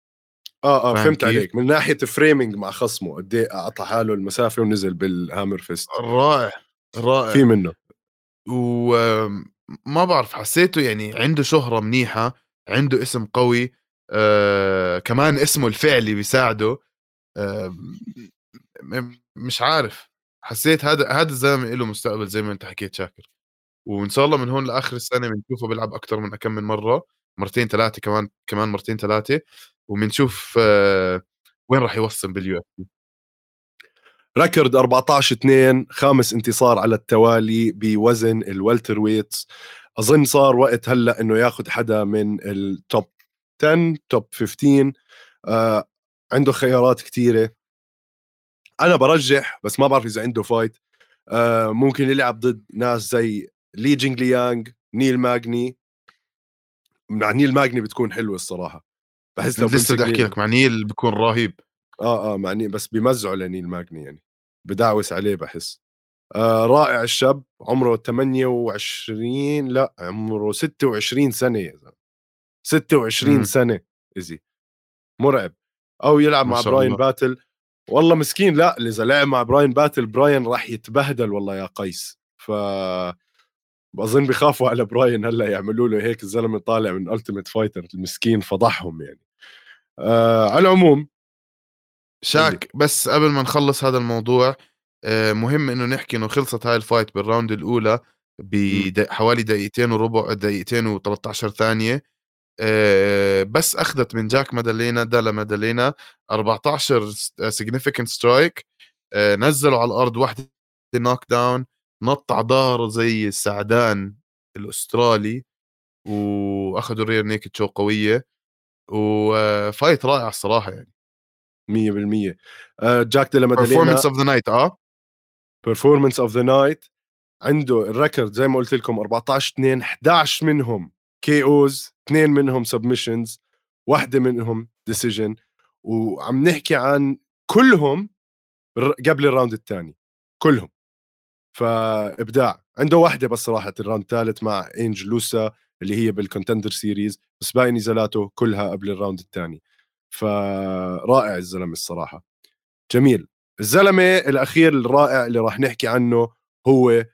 آه آه فهمت كيف؟ عليك من ناحية framing مع خصمه قد إيه أعطى حاله المسافة ونزل بال hammer fist رائع رائع في منه وما بعرف حسيته يعني عنده شهرة منيحة عنده اسم قوي آه كمان اسمه الفعلي بيساعده. آه مش عارف. حسيت هذا هذا الزلمه له مستقبل زي ما أنت حكيت شاكر. وإن شاء الله من هون لآخر السنة بنشوفه بيلعب أكثر من كم من مرة. مرتين ثلاثة كمان كمان مرتين ثلاثة وبنشوف آه وين راح يوصل بال UFC record 14 2 خامس انتصار على التوالي بوزن ال welterweights. أظن صار وقت هلأ إنه ياخذ حدا من ال top 10 top 15 آه عنده خيارات كثيره أنا برجح بس ما بعرف إذا عنده fight آه ممكن يلعب ضد ناس زي لي جينغ ليانغ نيل ماجني مع نيل ماجني بتكون حلوة الصراحة. بحس لو لسه بدي أحكي لك مع نيل بكون رهيب. آه آه مع نيل بس بيمزعوا لنيل ماجني يعني. بدعوس عليه بحس. آه رائع الشاب عمره 28 لا عمره 26 سنة يا زلمة. 26 م. سنة easy مرعب. أو يلعب مع براين الله. باتل. والله مسكين. لا إذا لعب مع براين باتل براين راح يتبهدل والله يا قيس. ف بظن بخافوا على براين هلأ يعملوا له هيك الزلمة طالع من Ultimate Fighter المسكين فضحهم يعني. آه على العموم. شاك بس قبل ما نخلص هذا الموضوع آه مهم إنه نحكي إنه خلصت هاي ال fight بال round الأولى بحوالي دقيقتين وربع دقيقتين و13 ثانية. بس أخذت من جاك مادالينا دالا مادالينا 14 significant strike آه، نزلوا على الأرض واحدة knockdown نط على ظهره زي السعدان الأسترالي وأخذوا rear naked choke قوية و fight رائع الصراحة يعني. 100% آه جاك ديلا مادالينا performance of the night آه. performance of the night عنده ال record زي ما قلت لكم 14 2 11 منهم. KOs اثنين منهم submissions واحدة منهم decision وعم نحكي عن كلهم قبل ال round الثاني. كلهم. فإبداع. عنده واحدة بس راحت ال round الثالث مع انج لوسا اللي هي بال Contender Series بس باقي نزالاته كلها قبل ال round الثاني. فرائع الزلمة الصراحة. جميل. الزلمة الأخير الرائع اللي راح نحكي عنه هو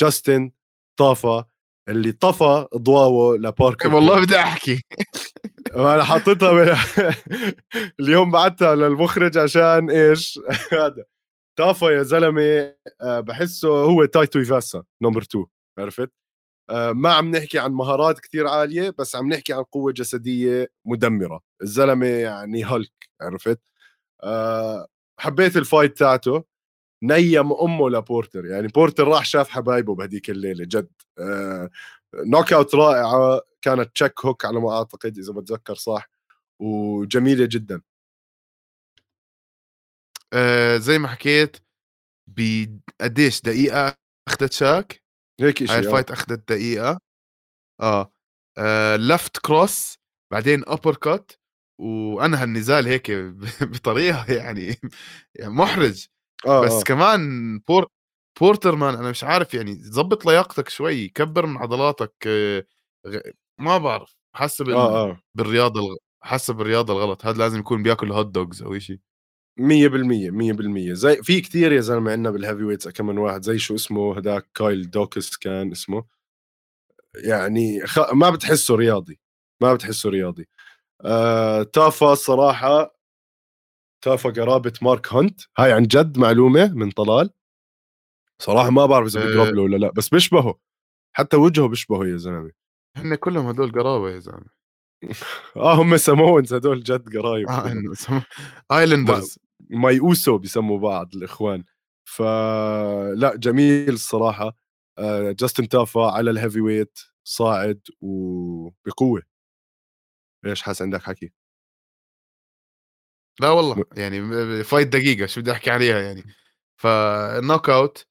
جاستن طافا اللي طفى ضواوه لباركر والله بدي أحكي. أنا حاططها ب... اليوم بعتها للمخرج عشان إيش؟ هذا. طافا يا زلمة آه، بحسه هو تاي تويفاسا number 2 عرفت؟ آه، ما عم نحكي عن مهارات كثير عالية بس عم نحكي عن قوة جسدية مدمرة. الزلمة يعني هالك عرفت؟ أه حبيت ال fight تاعته. نيم أمه لبورتر. يعني بورتر راح شاف حبايبه بهديك الليلة جد. knockout رائعة. كانت check hook على ما أعتقد إذا بتذكر صح. وجميلة جدا. أه زي ما حكيت بقديش دقيقة أخذت شاك؟ هيك شيء هاي ال fight أخذت دقيقة. آه, آه left cross بعدين uppercut وأنهى النزال هيك بطريقة يعني محرج. آه بس آه. كمان بور بورتر man أنا مش عارف يعني ظبط لياقتك شوي كبر من عضلاتك آه ما بعرف حسب آه آه. بالرياضة الغ... حسب الرياضه الغلط هذا لازم يكون بياكل hot dogs أو شيء 100% 100% زي في كثير يا زلمة عندنا بال heavyweights كمان واحد زي شو اسمه هذاك كايل دوكس كان اسمه. يعني خ... ما بتحسه رياضي ما بتحسه رياضي. آه... تافا صراحة. تافا قرابه مارك هونت هاي عن جد معلومة من طلال. صراحة ما بعرف إذا بيقرب له ولا لا بس بيشبهه. حتى وجهه بيشبهه يا زلمة. هن كلهم هدول قرابه يا زلمة. آه هم Samoans هدول جد قرايب آه islanders مايوسو بيسموا بعض الإخوان. فلا جميل الصراحة. آه، جاستن تافا على ال heavyweight صاعد وبقوة. إيش حاس عندك حكي؟ لا والله يعني fight دقيقة شو بدي أحكي عليها يعني. فال knockout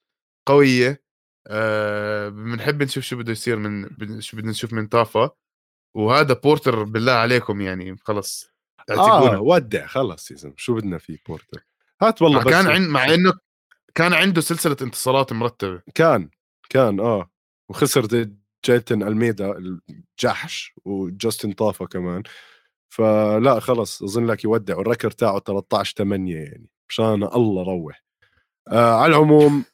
قوية أه بنحب نشوف شو بده يصير من شو بدنا نشوف من تافا وهذا بورتر بالله عليكم يعني خلص آه ودع خلص يا زلمة شو بدنا فيه بورتر؟ هات والله آه، كان عند مع إنه كان عنده سلسلة انتصارات مرتبة. كان كان آه. وخسر جايتن ألميدا الجحش وجاستن طافا كمان. فلا خلص اظن لك يودع والركر تاعه 13 8 يعني مشان الله روح. آه على العموم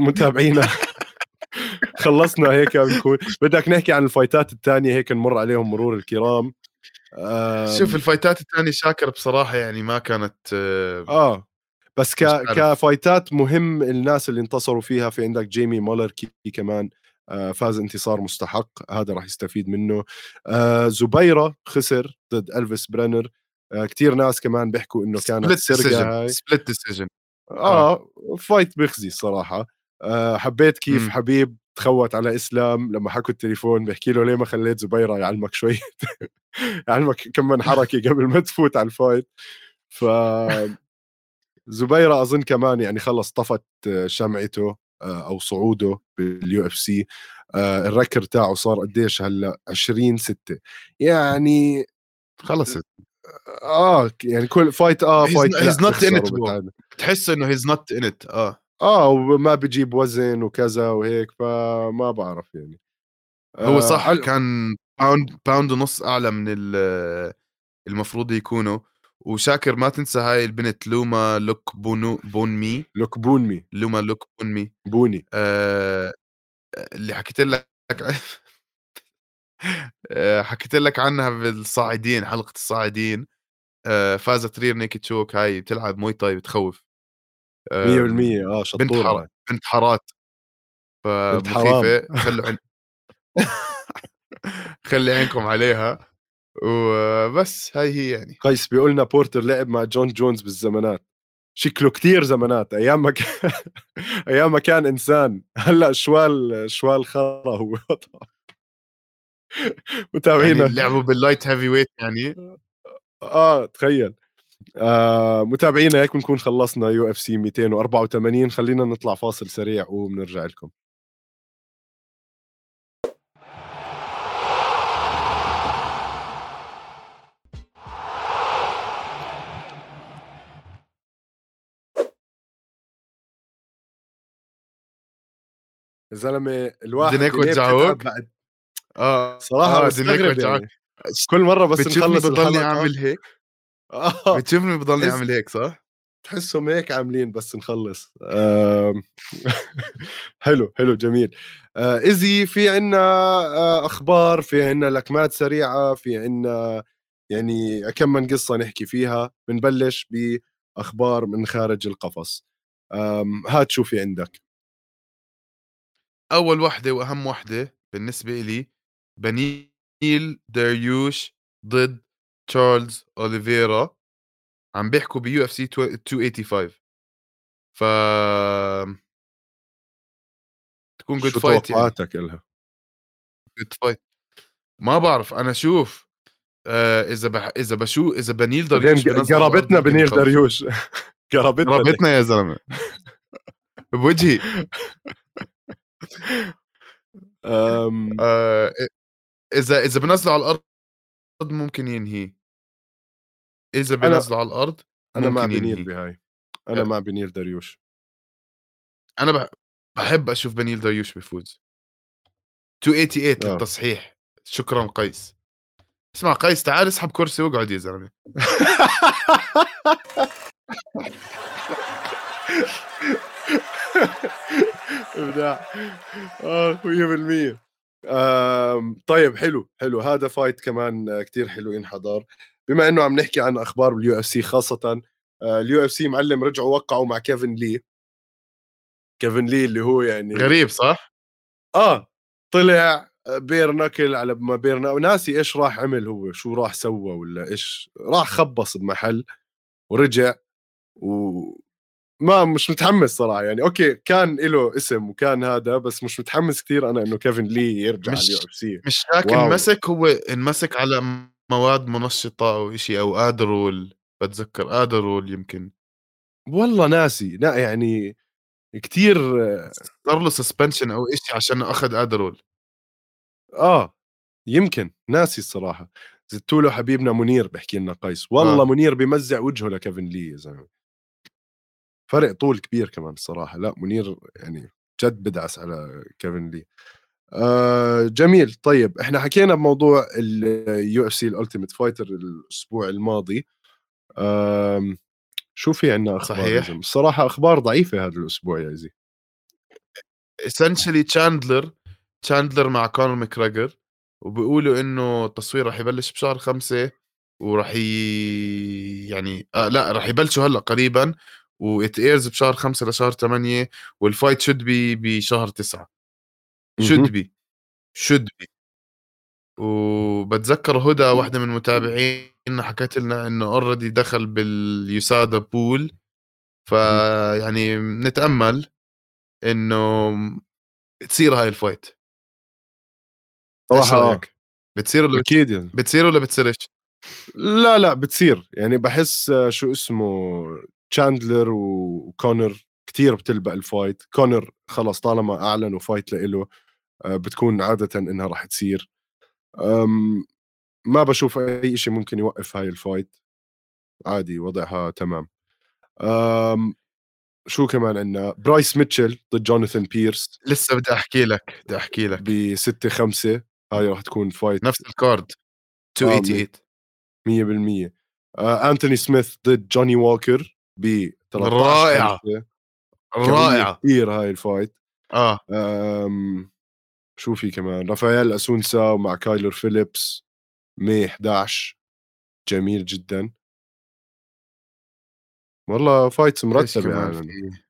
متابعينا. خلصنا هيك بنكون. بدك نحكي عن الفايتات الثانية هيك نمر عليهم مرور الكرام. شوف الفايتات الثانية شاكر بصراحة يعني ما كانت آه, آه. بس ك... كفايتات مهم الناس اللي انتصروا فيها في عندك جيمي مولاركي كمان. آه فاز انتصار مستحق هذا راح يستفيد منه. آه زبيرة خسر ضد إلفيس برينر. آه كثير ناس كمان بيحكوا إنه كانت سرقة هاي. split decision آه, آه fight بيخزي الصراحة. آه حبيت كيف م. حبيب تخوت على إسلام لما حكوا التليفون بيحكي له ليه ما خليت زبيرة يعلمك شوي؟ يعلمك كم من حركة قبل ما تفوت على ال fight ف زبيرة أظن كمان يعني خلص طفت شمعته. آه، أو صعوده بال UFC آه، ال record تاعه صار قديش هلأ؟ 20 6 يعني خلصت آه يعني كل fight آه fight he's not in it بتحس إنه he's not in it آه. آه وما بجيب وزن وكذا وهيك فما بعرف يعني. هو صح آه كان pound pound ونص أعلى من المفروض يكونوا. وشاكر ما تنسى هاي البنت لوما لوك بونو بون مي لوك بون مي لوما لوك بون مي بوني. آه اللي حكيت لك آه حكيت لك عنها بالصاعدين حلقة الصاعدين. آه فازت rear naked choke هاي بتلعب Muay Thai بتخوف. 100% آه شطورة بنت حارات بنت حارات فمخيفه خلوا. خلي عينكم عليها. وبس هاي هي يعني. قيس بيقول لنا بورتر لعب مع جون جونز بالزمانات. شكله كتير زمانات أيام ما كان أيام ما كان إنسان. هلأ شوال شوال خرا هو. متابعينا يعني لعبوا بال light heavyweight يعني؟ آه تخيل. آه متابعينا هيك بنكون خلصنا UFC 284 خلينا نطلع فاصل سريع وبنرجع لكم. زلمه الواحد؟ بتتعب بعد آه صراحة آه، هيك وجعوك. يعني. كل مرة بس بتشوفني نخلص بضلني أعمل هيك آه بتشوفني بضلني أعمل هيك صح؟ تحسهم هيك عاملين بس نخلص آم، حلو حلو جميل آه، إزي في عنا آه، أخبار في عنا لكمات سريعة في عنا يعني كم من قصة نحكي فيها بنبلش بأخبار من خارج القفص هات شو في عندك أول وحده وأهم وحده بالنسبة لي بنيل داريوش ضد تشارلز أوليفيرا. عم بيحكوا ب UFC 285 ف تكون good show fight يعني. توقعاتك إلها؟ good fight ما بعرف أنا شوف آه إذا بح... إذا بشو إذا بنيل الأرض قرابتنا بنيل يخلص. داريوش قرابتنا رابطنا يا زلمة. بوجهي. آم، آه إذا إذا بنزله على الأرض ممكن ينهي. إذا أنا- بنزله على الأرض أنا مع ينهي. بهاي. أنا آه. مع بنيل داريوش أنا بح... بحب أشوف بنيل داريوش بيفوز 288 آه. للتصحيح شكرا قيس. اسمع قيس تعال اسحب كرسي واقعد يا زلمة. ابداع آه 100% آم، طيب حلو حلو. هذا fight كمان كتير حلو ينحضر بما إنه عم نحكي عن أخبار بال UFC خاصة آه، ال UFC معلم رجعوا وقعوا مع كيفن لي. كيفن لي اللي هو يعني غريب صح؟ آه طلع bare knuckle على ما bare knuckle ناسي إيش راح عمل هو شو راح سوى ولا إيش. راح خبص بمحل ورجع و ما مش متحمس صراحة يعني okay كان له اسم وكان هذا بس مش متحمس كثير أنا إنه كيفن لي يرجع مش- على ال UFC. مش wow. انمسك هو انمسك على مواد منشطة أو شيء أو Adderall بتذكر Adderall يمكن. والله ناسي لا يعني كثير صار له suspension أو شيء عشان أخذ Adderall. آه يمكن ناسي الصراحة. زدتوا له حبيبنا منير بحكي لنا قيس. والله آه. منير بمزع وجهه لكيفن لي يا زلمة. فرق طول كبير كمان الصراحة. لا منير يعني جد بدعس على كيفن لي. آه جميل. طيب إحنا حكينا بموضوع ال UFC ال Ultimate Fighter الأسبوع الماضي. آم، شو في عندنا أخبار صحيح. الصراحة أخبار ضعيفة هذا الأسبوع يا زي. essentially تشاندلر تشاندلر مع كونر ماكريجر وبيقولوا إنه التصوير راح يبلش بشهر خمسة وراح ي... يعني آه لا راح يبلشوا هلأ قريبا. و it airs بشهر خمسة لشهر ثمانية وال fight should be بشهر تسعة. should be should be وبتذكر هدى واحدة من متابعينا حكت لنا إنه already دخل بال USADA pool فيعني نتأمل إنه تصير هاي ال fight. رأيك؟ بتصير ولا أكيد يعني. بتصير ولا بتصيرش؟ لا لا بتصير يعني بحس شو اسمه تشاندلر وكونر كتير بتلبق ال fight كونر خلص طالما اعلنوا fight لإله آه، بتكون عادة إنها راح تصير. ما بشوف أي شيء ممكن يوقف هاي ال fight عادي وضعها تمام. شو كمان عندنا؟ برايس ميتشل ضد جوناثان بيرس لسه بدي أحكي لك بدي أحكي لك. ب 6 5 هاي راح تكون fight نفس ال card 288 100% آه، انتوني سميث ضد جوني ووكر ب 13 رائعة. 5 رائعة كثير هاي ال fight. آه. أم، شو في كمان؟ رافائيل أسونسا مع كايلر فيليبس مي 11 جميل جدا. والله fights كمان يعني؟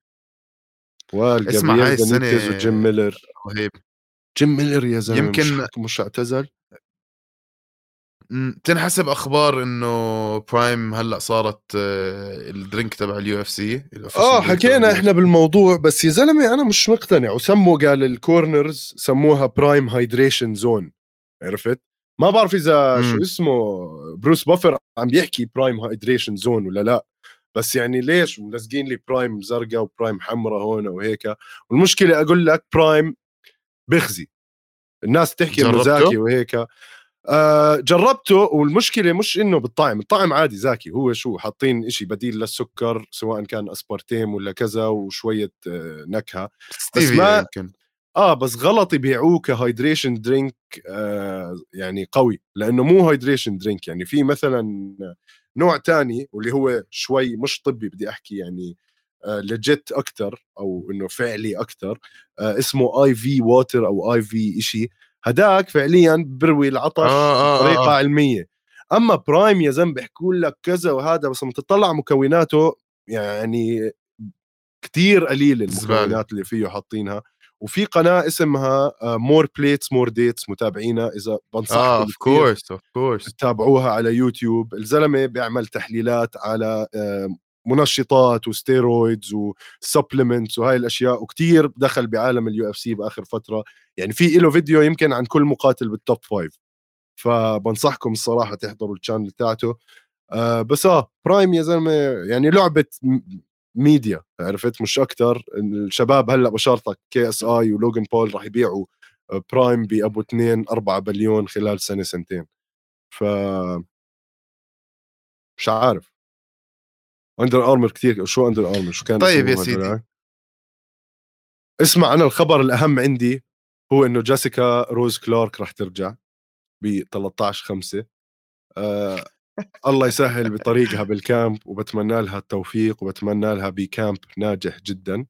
وائل اسمع، هاي السنة بنيتز وجيم ميلر. رهيب. جيم ميلر يا زلمة يمكن- مش, مش اعتزل؟ تنحسب أخبار إنه Prime هلأ صارت آه، ال drink تبع ال UFC آه حكينا إحنا بالموضوع بس يا زلمة أنا مش مقتنع وسموا قال ال corners سموها Prime hydration zone عرفت؟ ما بعرف إذا. شو اسمه بروس بافر عم بيحكي Prime hydration zone ولا لا بس يعني ليش ملزقين لي Prime زرقاء و Prime حمراء هون وهيك؟ والمشكلة أقول لك Prime بخزي الناس تحكي انه زاكي وهيك. جربته والمشكلة مش إنه بالطعم الطعم عادي زاكي هو شو حاطين إشي بديل للسكر سواء كان اسبارتيم ولا كذا وشوية آه نكهة. بس ما يمكن. آه بس غلط يبيعوه ك hydration drink آه يعني قوي لأنه مو hydration drink. يعني في مثلا نوع تاني واللي هو شوي مش طبي بدي أحكي يعني آه legit أكثر أو إنه فعلي أكثر آه اسمه IV water أو IV شيء هداك فعليا بروي العطش آه آه, آه، بطريقة آه. علمية. أما Prime يا زلمة بيحكوا لك كذا وهذا بس لما تطلع مكوناته يعني كتير قليل المكونات اللي فيه حاطينها. وفي قناة اسمها More Plates More Dates متابعينا إذا بنصحكم آه of course of course تتابعوها على يوتيوب. الزلمة بيعمل تحليلات على آه، منشطات و steroids و supplements وهاي الأشياء وكتير دخل بعالم ال UFC بآخر فترة. يعني في له فيديو يمكن عن كل مقاتل بال top five فبنصحكم الصراحة تحضروا ال channel تاعته آه بس آه Prime يا زلمة يعني لعبة ميديا عرفت؟ مش أكثر الشباب هلأ بشارتك KSI ولوجن بول راح يبيعوا Prime بأبو 2 4 بليون خلال سنة سنتين. ف مش عارف. Under Armour كثير شو Under Armour شو كان طيب يا سيدي. اسمع أنا الخبر الأهم عندي هو إنه جيسيكا روز كلارك راح ترجع ب 13 5 آه الله يسهل بطريقها بال camp وبتمنى لها التوفيق وبتمنى لها ب camp ناجح جدا.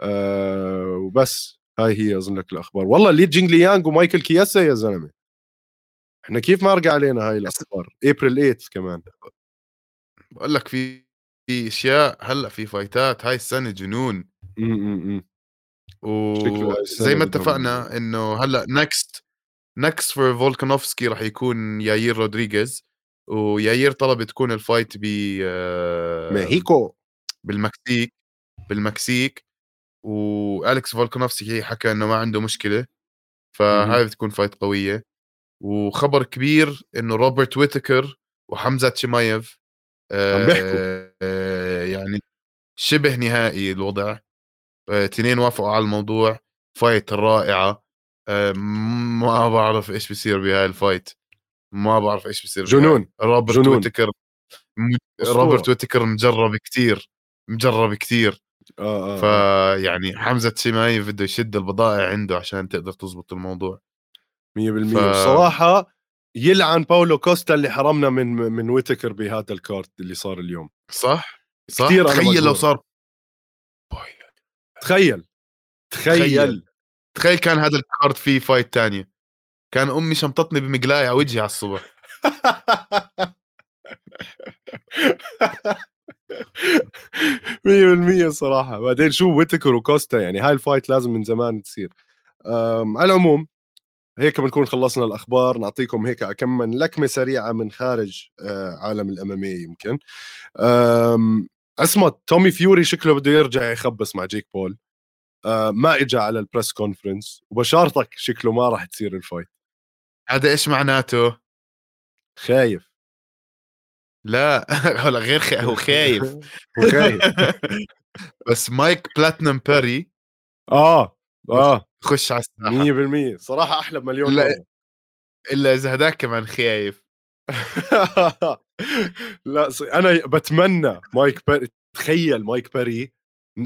آه وبس هاي هي أظن لك الأخبار. والله لي جينغ يانغ ومايكل كياسا يا زلمة. إحنا كيف ما رجع علينا هاي الأخبار؟ ابريل 8 كمان. بقول لك في في أشياء هلأ في فايتات هاي السنة جنون. إمم وزي ما اتفقنا إنه هلأ next next for فولكانوفسكي راح يكون ياير رودريغيز وياير طلب تكون ال fight ب ميحيكو بالمكسيك بالمكسيك والكس فولكانوفسكي حكى إنه ما عنده مشكلة فهاي بتكون fight قوية. وخبر كبير إنه روبرت ويتكر وحمزة تشيمايف عم بيحكوا. آه يعني شبه نهائي الوضع. اثنين آه وافقوا على الموضوع fight رائعة. آه ما بعرف إيش بيصير بهاي ال fight ما بعرف إيش بيصير جنون. روبرت جنون. ويتكر. روبرت ويتكر مجرب كثير مجرب كثير آه آه فيعني حمزة شيمايف بده يشد البضائع عنده عشان تقدر تزبط الموضوع. 100% ف... بصراحه يلعن باولو كوستا اللي حرمنا من من ويتكر بهذا ال card اللي صار اليوم. صح؟ صح؟ كثير تخيل لو صار تخيل. تخيل. تخيل. كان هذا ال card فيه fight تانية كان أمي شمطتني بمقلاية على وجهي على الصبح. مية بالمية صراحة. بعدين شو ويتكر وكوستا يعني هاي ال fight لازم من زمان تصير. على العموم هيك بنكون خلصنا الأخبار. نعطيكم هيك كم من لكمة سريعة من خارج آه، عالم ال MMA يمكن. اسمه تومي فيوري شكله بده يرجع يخبص مع جيك بول. آه، ما اجى على ال press conference وبشارتك شكله ما راح تصير ال fight. هذا إيش معناته؟ خايف. لا ولا غير خي... هو خايف. هو خايف. بس مايك بلاتنم بيري. آه. آه. خش على الساحة. 100% صراحة أحلى بمليون لا إلا إذا هداك كمان خايف. لا أنا بتمنى مايك بيري تخيل مايك بيري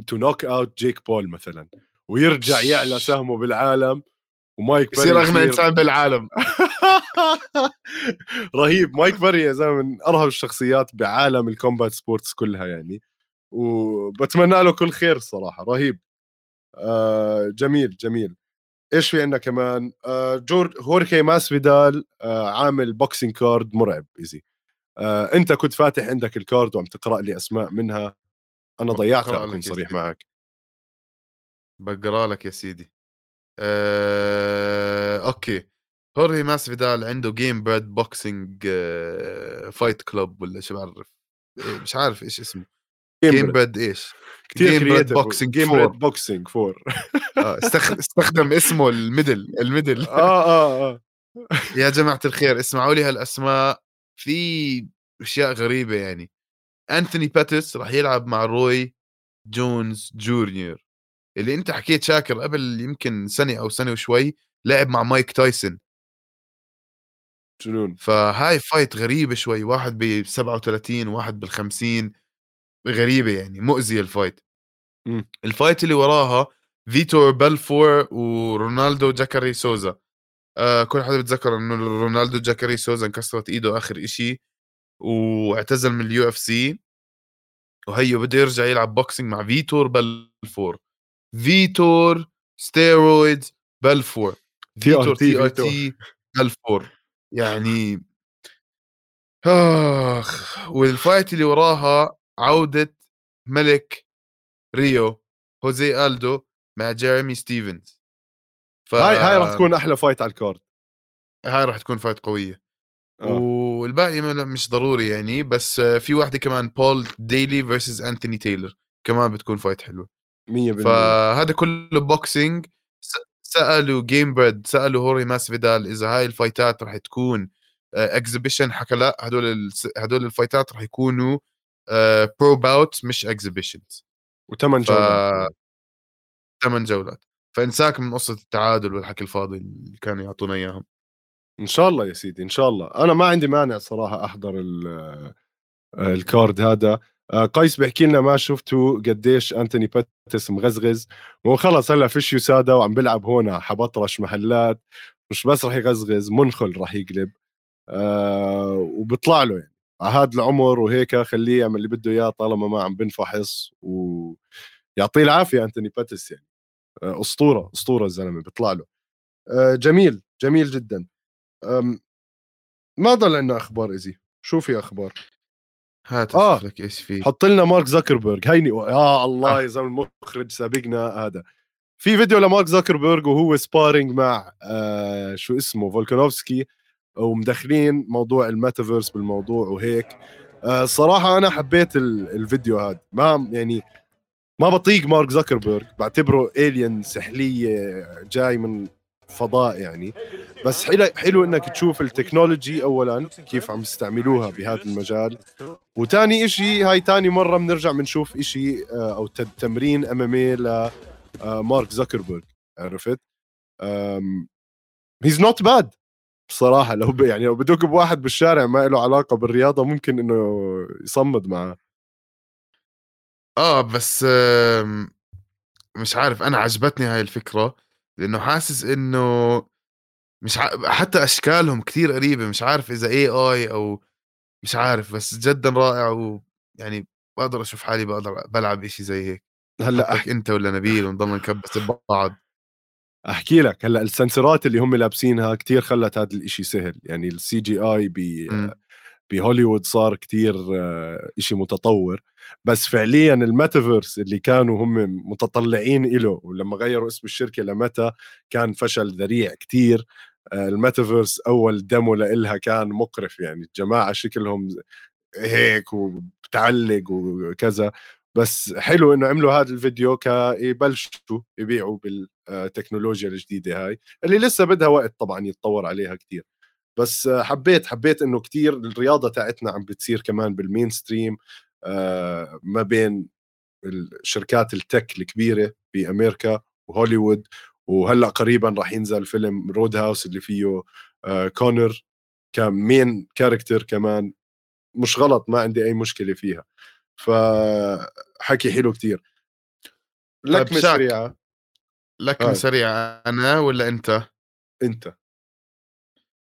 to knock out جيك بول مثلا ويرجع يعلى سهمه بالعالم ومايك بيري يصير أغنى إنسان بالعالم. رهيب. مايك بيري يا زلمة من أرهب الشخصيات بعالم ال combat sports كلها يعني. وبتمنى له كل خير الصراحه رهيب. جميل جميل. إيش في عندنا كمان؟ آه جورج هورهي ماسفيدال آه عامل boxing card مرعب easy. آه أنت كنت فاتح عندك ال card وعم تقرأ لي أسماء منها. أنا ضيعتها اكون صريح معك. بقرأ لك يا سيدي. آه، okay. هوري ماس فيدال عنده Gamebred Boxing فايت كلوب ولا شو بعرف. إيه، مش عارف إيش اسمه. جيم بريد إيش؟ كثير جيم بريد كرييتيف بوكسينج جيم. بريد بوكسينج فور استخ- استخدم اسمه الميدل الميدل. آه آه آه. يا جماعة الخير اسمعوا لي هالأسماء. في أشياء غريبة يعني. انثوني باتس راح يلعب مع روي جونز جونيور. اللي أنت حكيت شاكر قبل يمكن سنة أو سنة وشوي لعب مع مايك تايسون. جنون فهاي fight غريبة شوي. واحد ب 37 واحد بال 50 غريبة يعني مؤذية ال fight مم. ال fight اللي وراها فيتور بلفور ورونالدو جاكاري سوزا. آه كل حدا بتذكر إنه رونالدو جاكاري سوزا انكسرت إيده آخر إشي واعتزل من ال UFC. وهيو بده يرجع يلعب boxing مع فيتور بلفور. فيتور steroids بلفور. فيتور TRT بلفور. يعني آخ وال fight اللي وراها عودة ملك ريو هوزي ألدو مع جيريمي ستيفنز. ف... هاي هاي راح تكون أحلى fight على ال card هاي راح تكون fight قوية. آه. والباقي مش ضروري يعني بس آه، في واحدة كمان بول ديلي versus انتوني تايلر كمان بتكون fight حلوة. 100% فهذا كله boxing سألوا جيم بريد سألوا هورهي ماسفيدال إذا هاي ال fightات رح تكون exhibition حكى لا هدول هدول ال fightات رح يكونوا pro bout مش exhibitions وثمان ف- جولات. ثمان جولات. فإنساك من قصة التعادل والحكي الفاضي اللي كانوا يعطونا إياهم. إن شاء الله يا سيدي إن شاء الله. أنا ما عندي مانع صراحة أحضر ال- آه، الكارد هذا. آه، قيس بيحكي لنا ما شفتوا قديش أنتوني باتس مغزغز. هو خلص هلأ فيش يسادا وعم بيلعب هون حبطرش محلات. مش بس رح يغزغز منخل رح يقلب. آه وبيطلع له يعني. هذا العمر وهيك خليه يعمل اللي بده إياه طالما ما عم بنفحص ويعطيه العافية أنتوني باتس يعني. آه أسطورة أسطورة الزلمة بيطلع له. آه جميل جميل جدا. ما ضل عندنا أخبار easy شو في أخبار؟ هات آه. لك إيش في. حط لنا مارك زكربرج هيني يا الله يا زلمة المخرج سابقنا هذا. في فيديو لمارك زكربرج وهو sparring مع آه شو اسمه فولكانوفسكي. ومدخلين موضوع الميتافيرس بالموضوع وهيك. آه صراحة أنا حبيت ال- الفيديو هذا ما يعني ما بطيق مارك زكربرج بعتبره alien سحلية جاي من فضاء يعني. بس حلو حلو إنك تشوف التكنولوجي اولا كيف عم يستعملوها بهذا المجال. وتاني إشي هاي تاني مرة بنرجع بنشوف إشي آه، أو تمرين MMA لمارك زكربرج عرفت؟ he's not bad بصراحة لو ب... يعني لو بدوك بواحد بالشارع ما له علاقة بالرياضة ممكن إنه يصمد معه آه بس آم، مش عارف أنا عجبتني هاي الفكرة لأنه حاسس إنه مش ع... حتى أشكالهم كثير قريبة مش عارف إذا AI أو مش عارف بس جدا رائع ويعني بقدر أشوف حالي بقدر بلعب إشي زي هيك. هلأ أنت ولا نبيل ونضلنا نكبس ببعض. أحكي لك هلأ ال sensorات اللي هم لابسينها كتير خلت هذا الإشي سهل. يعني ال CGI. بهوليوود صار كتير آه، إشي متطور. بس فعليا الميتافيرس اللي كانوا هم متطلعين إله ولما غيروا اسم الشركة لميتا كان فشل ذريع كتير. آه، الميتافيرس أول demo لإلها كان مقرف. يعني الجماعة شكلهم هيك وبتعلق وكذا. بس حلو إنه عملوا هذا الفيديو كيبلشوا يبيعوا بالتكنولوجيا الجديدة هاي اللي لسه بدها وقت طبعا يتطور عليها كتير. بس آه، حبيت حبيت إنه كتير الرياضة تاعتنا عم بتصير كمان بال mainstream آه، ما بين الشركات ال tech الكبيرة بأمريكا وهوليوود وهلأ قريبا راح ينزل فيلم رود هاوس اللي فيه آه، كونور ك main character كمان. مش غلط ما عندي أي مشكلة فيها. فحكي حلو كتير. لك طيب. سريعه لكن هاي. سريع أنا ولا أنت؟ أنت.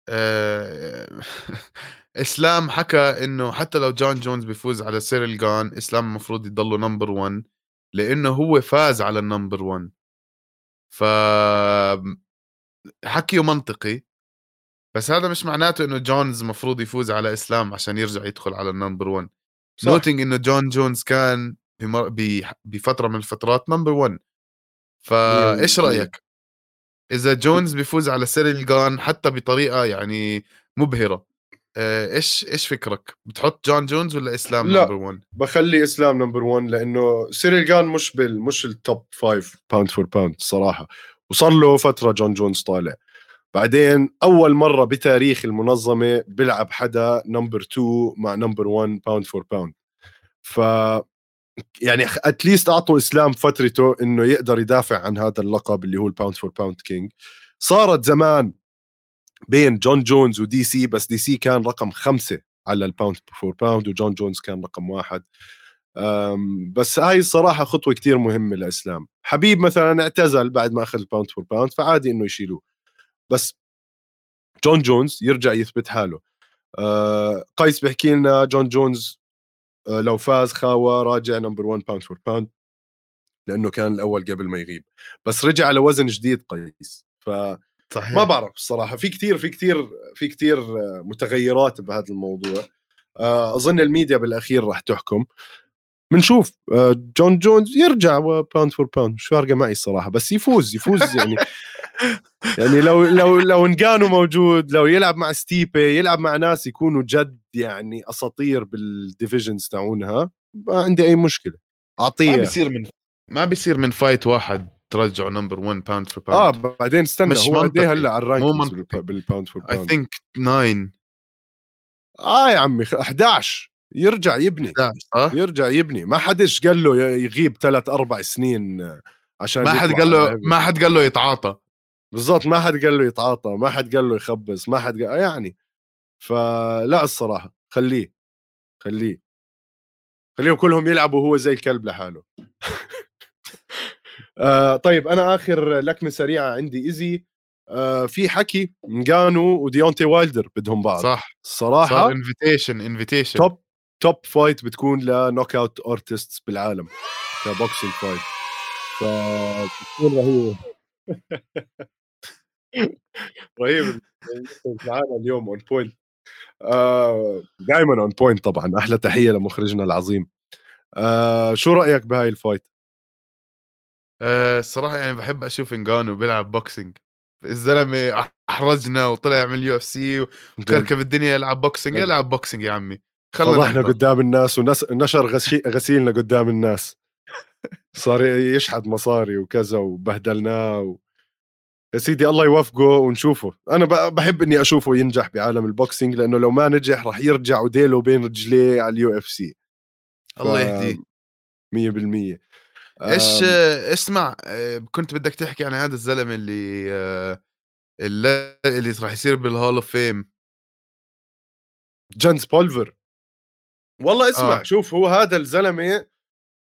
آه، إسلام حكى إنه حتى لو جون جونز بيفوز على سيريل جان إسلام المفروض يضله number 1 لأنه هو فاز على ال number 1 ف حكيه منطقي بس هذا مش معناته إنه جونز المفروض يفوز على إسلام عشان يرجع يدخل على ال number 1 صح. nothing إنه جون جونز كان بمر... ب... بفترة من الفترات number 1 فإيش مية بالمية. رأيك؟ إذا جونز بيفوز على سيريل جان حتى بطريقة يعني مبهرة آه، إيش إيش فكرك؟ بتحط جون جونز ولا إسلام لا. number 1 بخلي إسلام number 1 لأنه سيريل جان مش بال مش ال top 5 pound for pound صراحة. وصار له فترة جون جونز طالع. بعدين أول مرة بتاريخ المنظمة بيلعب حدا number 2 مع number 1 pound for pound ف يعني at least أعطوا إسلام فترته إنه يقدر يدافع عن هذا اللقب اللي هو ال pound for pound king صارت زمان بين جون جونز ودي سي بس دي سي كان رقم خمسة على ال pound for pound وجون جونز كان رقم واحد. بس هاي الصراحة خطوة كتير مهمة لإسلام. حبيب مثلا اعتزل بعد ما أخذ ال pound for pound فعادي إنه يشيلوه. بس جون جونز يرجع يثبت حاله. أه قيس بيحكي لنا جون جونز لو فاز خاوة راجع number 1 pound for pound لأنه كان الأول قبل ما يغيب. بس رجع على وزن جديد قيس. ف صحيح. ما بعرف الصراحة. في كتير في كتير في كتير آه، متغيرات بهذا الموضوع. آه، أظن الميديا بالأخير راح تحكم. بنشوف آه، جون جونز يرجع pound for pound. مش فارقة معي الصراحة؟ بس يفوز يفوز يعني. يعني لو لو لو نجانو موجود لو يلعب مع ستيبي يلعب مع ناس يكونوا جد يعني أساطير بال divisions تاعونها ما عندي أي مشكلة. ما اعطيه بيصير من ما بيصير من فايت واحد ترجعه نمبر 1 باوند فور آه باوند بعدين استنى مش هو قد منطقي. هلا على منطقي. بالباوند فور اي باوند ثينك 9 آه يا عمي خ- 11 يرجع يبني 11 صح؟ يرجع يبني. ما حدش قال له يغيب ثلاث أربع سنين عشان ما حد قال له ما حد قال له يتعاطى. بالضبط ما حد قال له يتعاطى ما حد قال له يخبص ما حد قال يعني. فلا الصراحة خليه خليه. خليهم كلهم يلعبوا هو زي الكلب لحاله. آه طيب أنا آخر لكمة سريعة عندي easy. آه في حكي نجانو وديونتي وايلدر بدهم بعض. صح. الصراحة invitation invitation top top fight بتكون ل knockout artists بالعالم ك boxing fight فبتكون رهيبه رهيب. معنا اليوم on point دائما on point طبعا. أحلى تحية لمخرجنا العظيم. آه شو رأيك بهاي ال fight؟ آه، الصراحه يعني بحب أشوف انجانو بيلعب boxing الزلمة أحرجنا وطلع من ال UFC وكركب الدنيا يلعب boxing. يلعب boxing يا عمي. فضحنا. قدام الناس ونشر غسي- غسيلنا قدام الناس. صار يشحد مصاري وكذا وبهدلناه و... يا سيدي الله يوفقه ونشوفه. أنا بحب إني أشوفه ينجح بعالم ال boxing لأنه لو ما نجح راح يرجع وديله بين رجليه على ال UFC. الله يهديه. 100% إيش آه، اسمع آه، كنت بدك تحكي عن هذا الزلمة اللي آه، اللي, اللي راح يصير بال hall of fame جانس بولفر. والله اسمع آه. شوف هو هذا الزلمة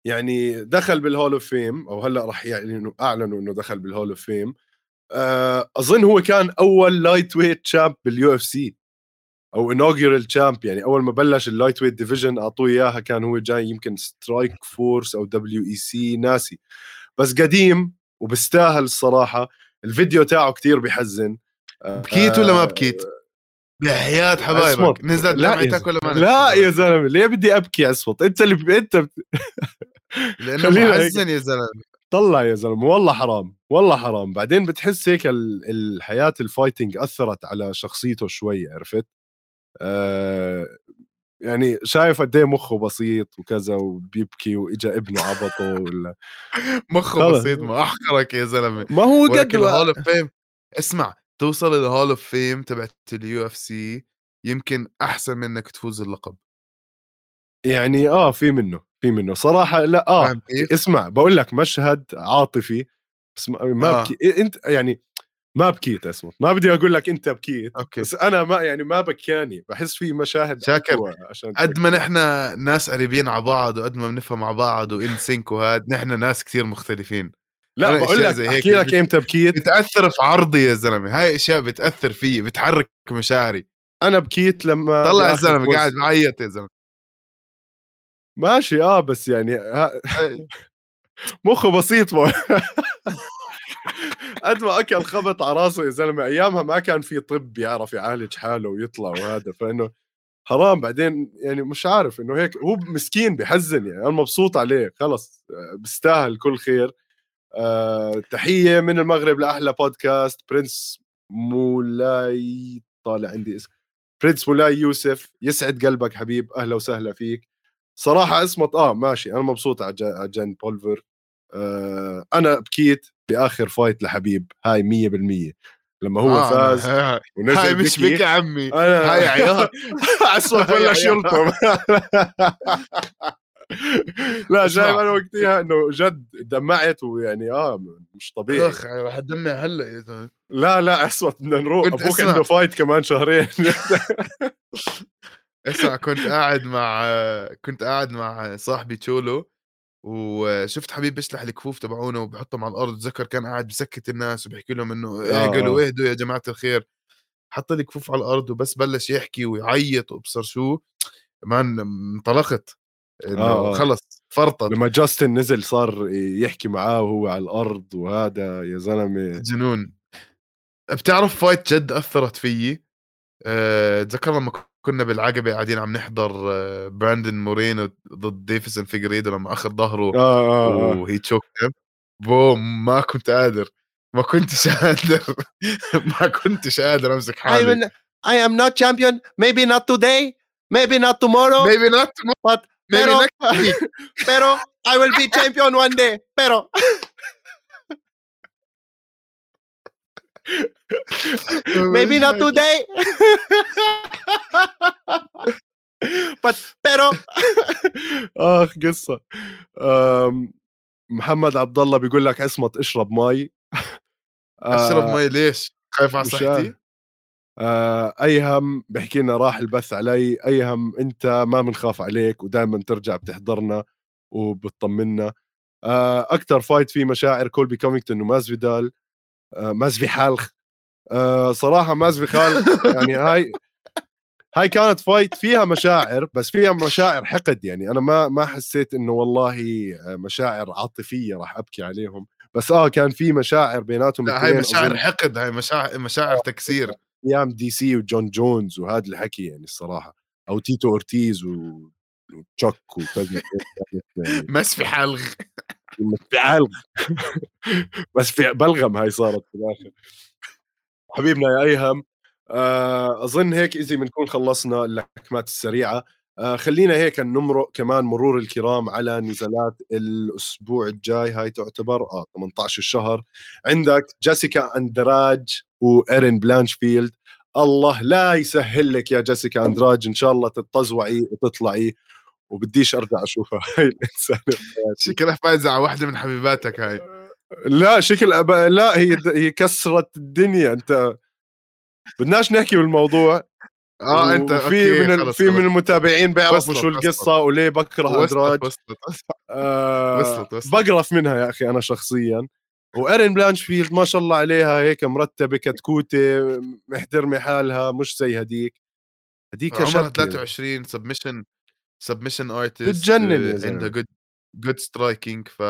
يعني دخل بال hall of fame أو هلأ راح يعلنوا أعلنوا إنه دخل بال hall of fame أظن هو كان أول lightweight champ بال UFC أو inaugural champ يعني أول ما بلش ال lightweight division أعطوه إياها كان هو جاي يمكن Strikeforce أو WEC ناسي بس قديم وبستاهل الصراحة الفيديو تاعه كتير بحزن بكيت ولا ما بكيت؟ بحياة حبايبك. نزلت لا يا دمعتك ولا ما لا؟ يا زلمة ليه بدي أبكي اصوت أنت اللي ب... أنت بت... لأنه. محزن يا زلمة طلع يا زلمة والله حرام والله حرام بعدين بتحس هيك ال- الحياة ال fighting أثرت على شخصيته شوي عرفت آه يعني شايف قد إيه مخه بسيط وكذا وبيبكي وإجا ابنه عبطه ولا مخه. بسيط ما أحقرك يا زلمة ما هو قد ولكن ال hall of fame اسمع توصل ال hall of fame تبعت ال UFC يمكن أحسن من إنك تفوز اللقب. يعني آه في منه في منه. صراحة لا آه؟ اسمع بقول لك مشهد عاطفي بس ما آه. بكي إنت يعني ما بكيت اسمه. ما بدي أقول لك إنت بكيت okay. بس أنا ما يعني ما بكاني بحس في مشاهد شاكر، عشان قد ما نحن ناس قريبين على بعض وقد ما بنفهم مع بعض و in sync وهاد نحن ناس كثير مختلفين. لا بقول لك زي هيك احكي لك إمتى بكيت. بتأثر في عرضي يا زلمة. هاي أشياء بتأثر فيي بتحرك مشاعري. أنا بكيت لما طلع الزلمه فوز- قاعد بعيط يا زلمة. ماشي آه بس يعني ها- مخه بسيط. قد ما أكل خبط على راسه يا زلمة. أيامها ما كان في طب يعرف يعالج حاله ويطلع وهذا. فإنه حرام. بعدين يعني مش عارف إنه هيك هو مسكين بحزن يعني. أنا مبسوط عليه. خلص آه، بيستاهل كل خير. آه تحية من المغرب لأحلى بودكاست برنس مولاي طالع عندي اسم برنس مولاي يوسف يسعد قلبك حبيب أهلا وسهلا فيك. صراحة اسمه آه ماشي أنا مبسوط على جان بولفر. آه أنا بكيت بآخر fight لحبيب هاي 100% لما هو آه فاز ونزل هاي مش بك يا عمي أنا هاي عياط اسود ولا شرطه لا شايف أنا وقتها إنه جد دمعت ويعني آه مش طبيعي. أخ رح تدمع هلا لا لا أسود بدنا نروح. أبوك عنده fight كمان شهرين. أسمع كنت قاعد مع كنت قاعد مع صاحبي تشولو وشفت حبيب بيشلح الكفوف تبعونه وبحطهم على الأرض. تذكر كان قاعد بسكت الناس وبيحكي لهم إنه. اهقلوا اهدوا يا جماعة الخير. حط لي كفوف على الأرض وبس بلش يحكي ويعيط وأبصر شو مان انطلقت. إنه آه، آه. خلص فرطت. لما جاستن نزل صار يحكي معاه وهو على الأرض وهذا يا زلمة. جنون. بتعرف fight جد أثرت فيي؟ أه، تذكر لما كنا بالعقبة قاعدين عم نحضر أه، براندن مورينو ضد ديفيسون فيجريدو لما اخذ ظهره آه آه, آه. وهي choke بوم ما كنت قادر. ما كنتش قادر. ما كنتش قادر أمسك حالي. I am not champion. Maybe not today. Maybe not tomorrow. Maybe not tomorrow. But maybe pero, next week pero I will be champion one day pero maybe not today but pero اخ قصه محمد عبد الله بيقول لك اصمت اشرب مي اشرب مي ليش؟ خايف على صحتي؟ آه ايهم بحكي لنا راح البث علي ايهم أنت ما بنخاف عليك ودائما ترجع بتحضرنا وبتطمنا. آه أكثر fight فيه مشاعر كولبي كومينغتون ومازفيدال آه مس في حلغ. آه صراحة مس في حلغ يعني هاي هاي كانت fight فيها مشاعر بس فيها مشاعر حقد. يعني أنا ما ما حسيت إنه والله مشاعر عاطفية راح أبكي عليهم. بس آه كان في مشاعر بيناتهم لا هاي مشاعر حقد هاي مشاعر مشاعر تكسير. أيام دي سي وجون جونز وهذا الحكي يعني الصراحة. أو تيتو أورتيز و وتشوك وكذا مس في حلغ مس في حلغ بس في بلغم هاي صارت في الآخر. حبيبنا يا أيهم آه، أظن هيك اذا بنكون خلصنا اللكمات السريعة. آه خلينا هيك نمرق كمان مرور الكرام على نزالات الأسبوع الجاي. هاي تعتبر آه 18 الشهر. عندك جيسيكا أندراج وارين بلانشفيلد. الله لا يسهل لك يا جيسيكا أندراج. إن شاء الله تتطزوعي وتطلعي وبديش أرجع أشوفها. هاي الانسانه شكلها فايزة على واحدة من حبيباتك هاي. لا شكل أب... لا هي هي كسرت الدنيا. أنت بدناش نحكي بالموضوع. آه أنت في من في من المتابعين بيعرفوا شو القصة وليه بكره أندراج. آه بقرف منها يا أخي أنا شخصيا. وارين بلانشفيلد ما شاء الله عليها هيك مرتبة كتكوتة محترمه حالها مش زي هديك. هديك عمرها 23 submission submission artist بتجنن عندها good good striking ف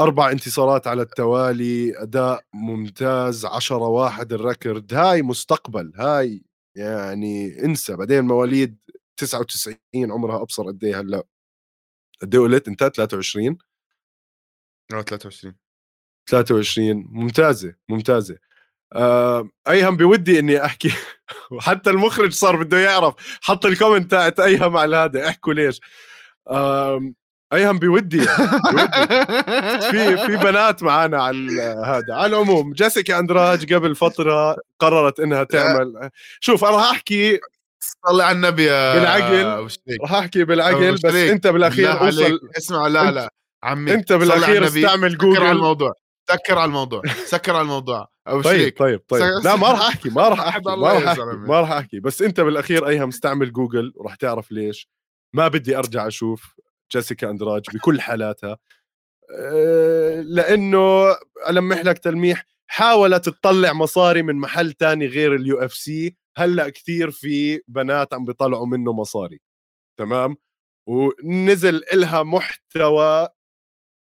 أربع انتصارات على التوالي أداء ممتاز 10 واحد ال record. هاي مستقبل هاي. يعني انسى بعدين مواليد 99 عمرها أبصر قد إيه هلأ. قد إيه قلت انت 23 آه 23 23 ممتازة ممتازة. آه أيهم بودي إني أحكي؟ وحتى المخرج صار بده يعرف. حط ال comment تاعت أيهم على هذا احكوا ليش. آه أيهم بودي. في في بنات معنا على هذا على العموم جيسيكا أندراج قبل فترة قررت إنها تعمل شوف أنا راح أحكي صلي على النبي يا بالعقل راح أحكي بالعقل بس أنت بالأخير أوصل اسمع لا لا عمي أنت بالأخير استعمل جوجل سكر على الموضوع سكر على الموضوع سكر على الموضوع. أو طيب شريك. طيب طيب. لا ما راح أحكي ما راح أحكي ما راح أحكي ما راح أحكي. بس أنت بالأخير أيهم استعمل جوجل وراح تعرف ليش. ما بدي أرجع أشوف جيسيكا أندراج بكل حالاتها. آه، لأنه ألمح لك تلميح حاولت تطلع مصاري من محل تاني غير ال UFC هلأ كثير في بنات عم بيطلعوا منه مصاري. تمام؟ ونزل إلها محتوى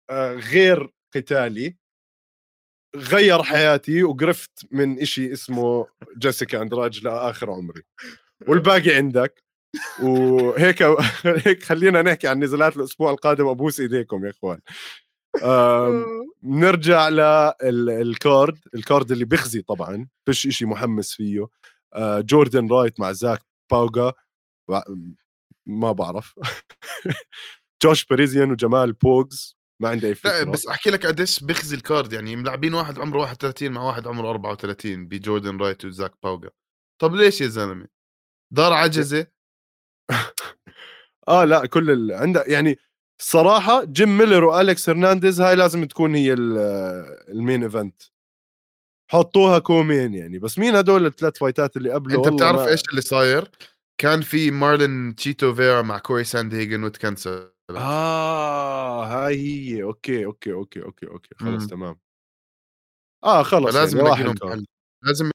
آه، غير قتالي. غير حياتي وقرفت من إشي اسمه جيسيكا أندراج لآخر عمري. والباقي عندك. وهيك هيك خلينا نحكي عن نزالات الأسبوع القادم ابوس إيديكم يا إخوان. نرجع لل card ال card اللي بيخزي طبعا فيش إشي محمس فيه. آه، جوردن رايت مع زاك باوغا. ما بعرف. جوش باريزيان وجمال بوغز. ما عندي أي فكرة. لا بس أحكي لك قديش بيخزي ال card يعني ملاعبين واحد عمره 31 مع واحد عمره 34 بجوردن رايت وزاك باوغا. طب ليش يا زلمة؟ دار عجزة. آه لأ كل ال... عندك يعني الصراحه جيم ميلر والكس هرنانديز هاي لازم تكون هي ال main event حطوها co-main يعني بس مين هدول الثلاث fight ات اللي قبله؟ أنت بتعرف ما... إيش اللي صاير؟ كان في مارلون تشيتو فيرا مع كوري ساند هيجن وتكنسل آه هاي هي. okay okay okay okay okay. خلص. تمام. آه خلص لازم يعني لهم ال card. حل. لازم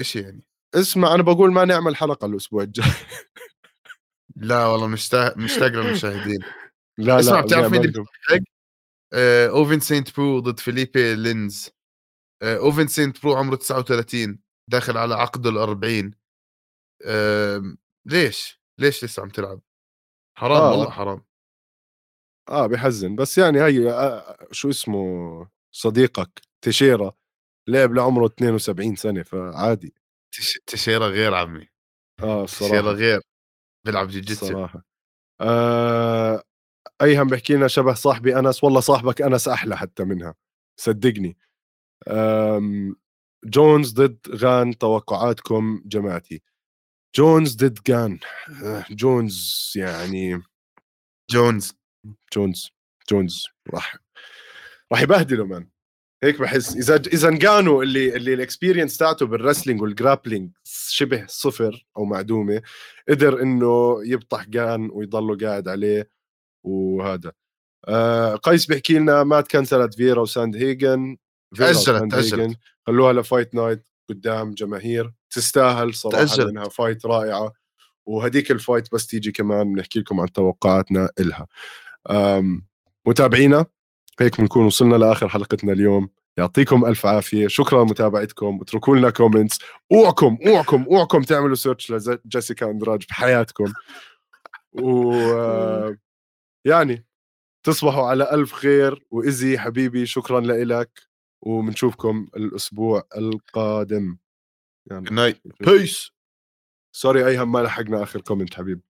شيء يعني. اسمع أنا بقول ما نعمل حلقة الأسبوع الجاي. لا والله مشتاق مشتاق للمشاهدين لا اسمع لا بتعرف مين اللي. آه، أوفنس سينت برو ضد فيليبي لينز. آه، أوفنس سينت برو عمره 39 داخل على عقده ال 40 آم، ليش؟ ليش لسه عم تلعب؟ حرام آه. والله حرام. آه بحزن بس يعني هي آه شو اسمه صديقك تشيرا لعب لعمره 72 سنة فعادي. تش- تشيرا غير عمي. آه تشيرا الصراحة. غير. بيلعب جيجيتسو الصراحه آه أيهم بحكي لنا شبه صاحبي أنس؟ والله صاحبك أنس أحلى حتى منها. صدقني. جونز ضد غان توقعاتكم جماعتي. جونز ضد غان. آه، جونز يعني جونز. جونز. جونز. راح راح يبهدله man. هيك بحس. إذا إذا انقانو اللي اللي ال experience تاعته بال wrestling وال grappling شبه صفر أو معدومة قدر إنه يبطح جان ويضله قاعد عليه وهذا. آه قيس بيحكي لنا ما تكنسلت فيرا وساند هيجن تأجلت- تأجلت. خلوها ل fight night قدام جماهير. تستاهل صراحة تأجلت. لانها fight رائعة. وهديك ال fight بس تيجي كمان بنحكي لكم عن توقعاتنا إلها. متابعينا هيك بنكون وصلنا لآخر حلقتنا اليوم. يعطيكم ألف عافية. شكرا لمتابعتكم. اتركوا لنا comments أوعكم أوعكم أوعكم تعملوا search لجيسيكا أندراج بحياتكم. و آه، يعني تصبحوا على ألف خير. وايزي حبيبي شكرا لك وبنشوفكم الأسبوع القادم. يعني night peace sorry ايهم ما لحقنا آخر comment حبيب.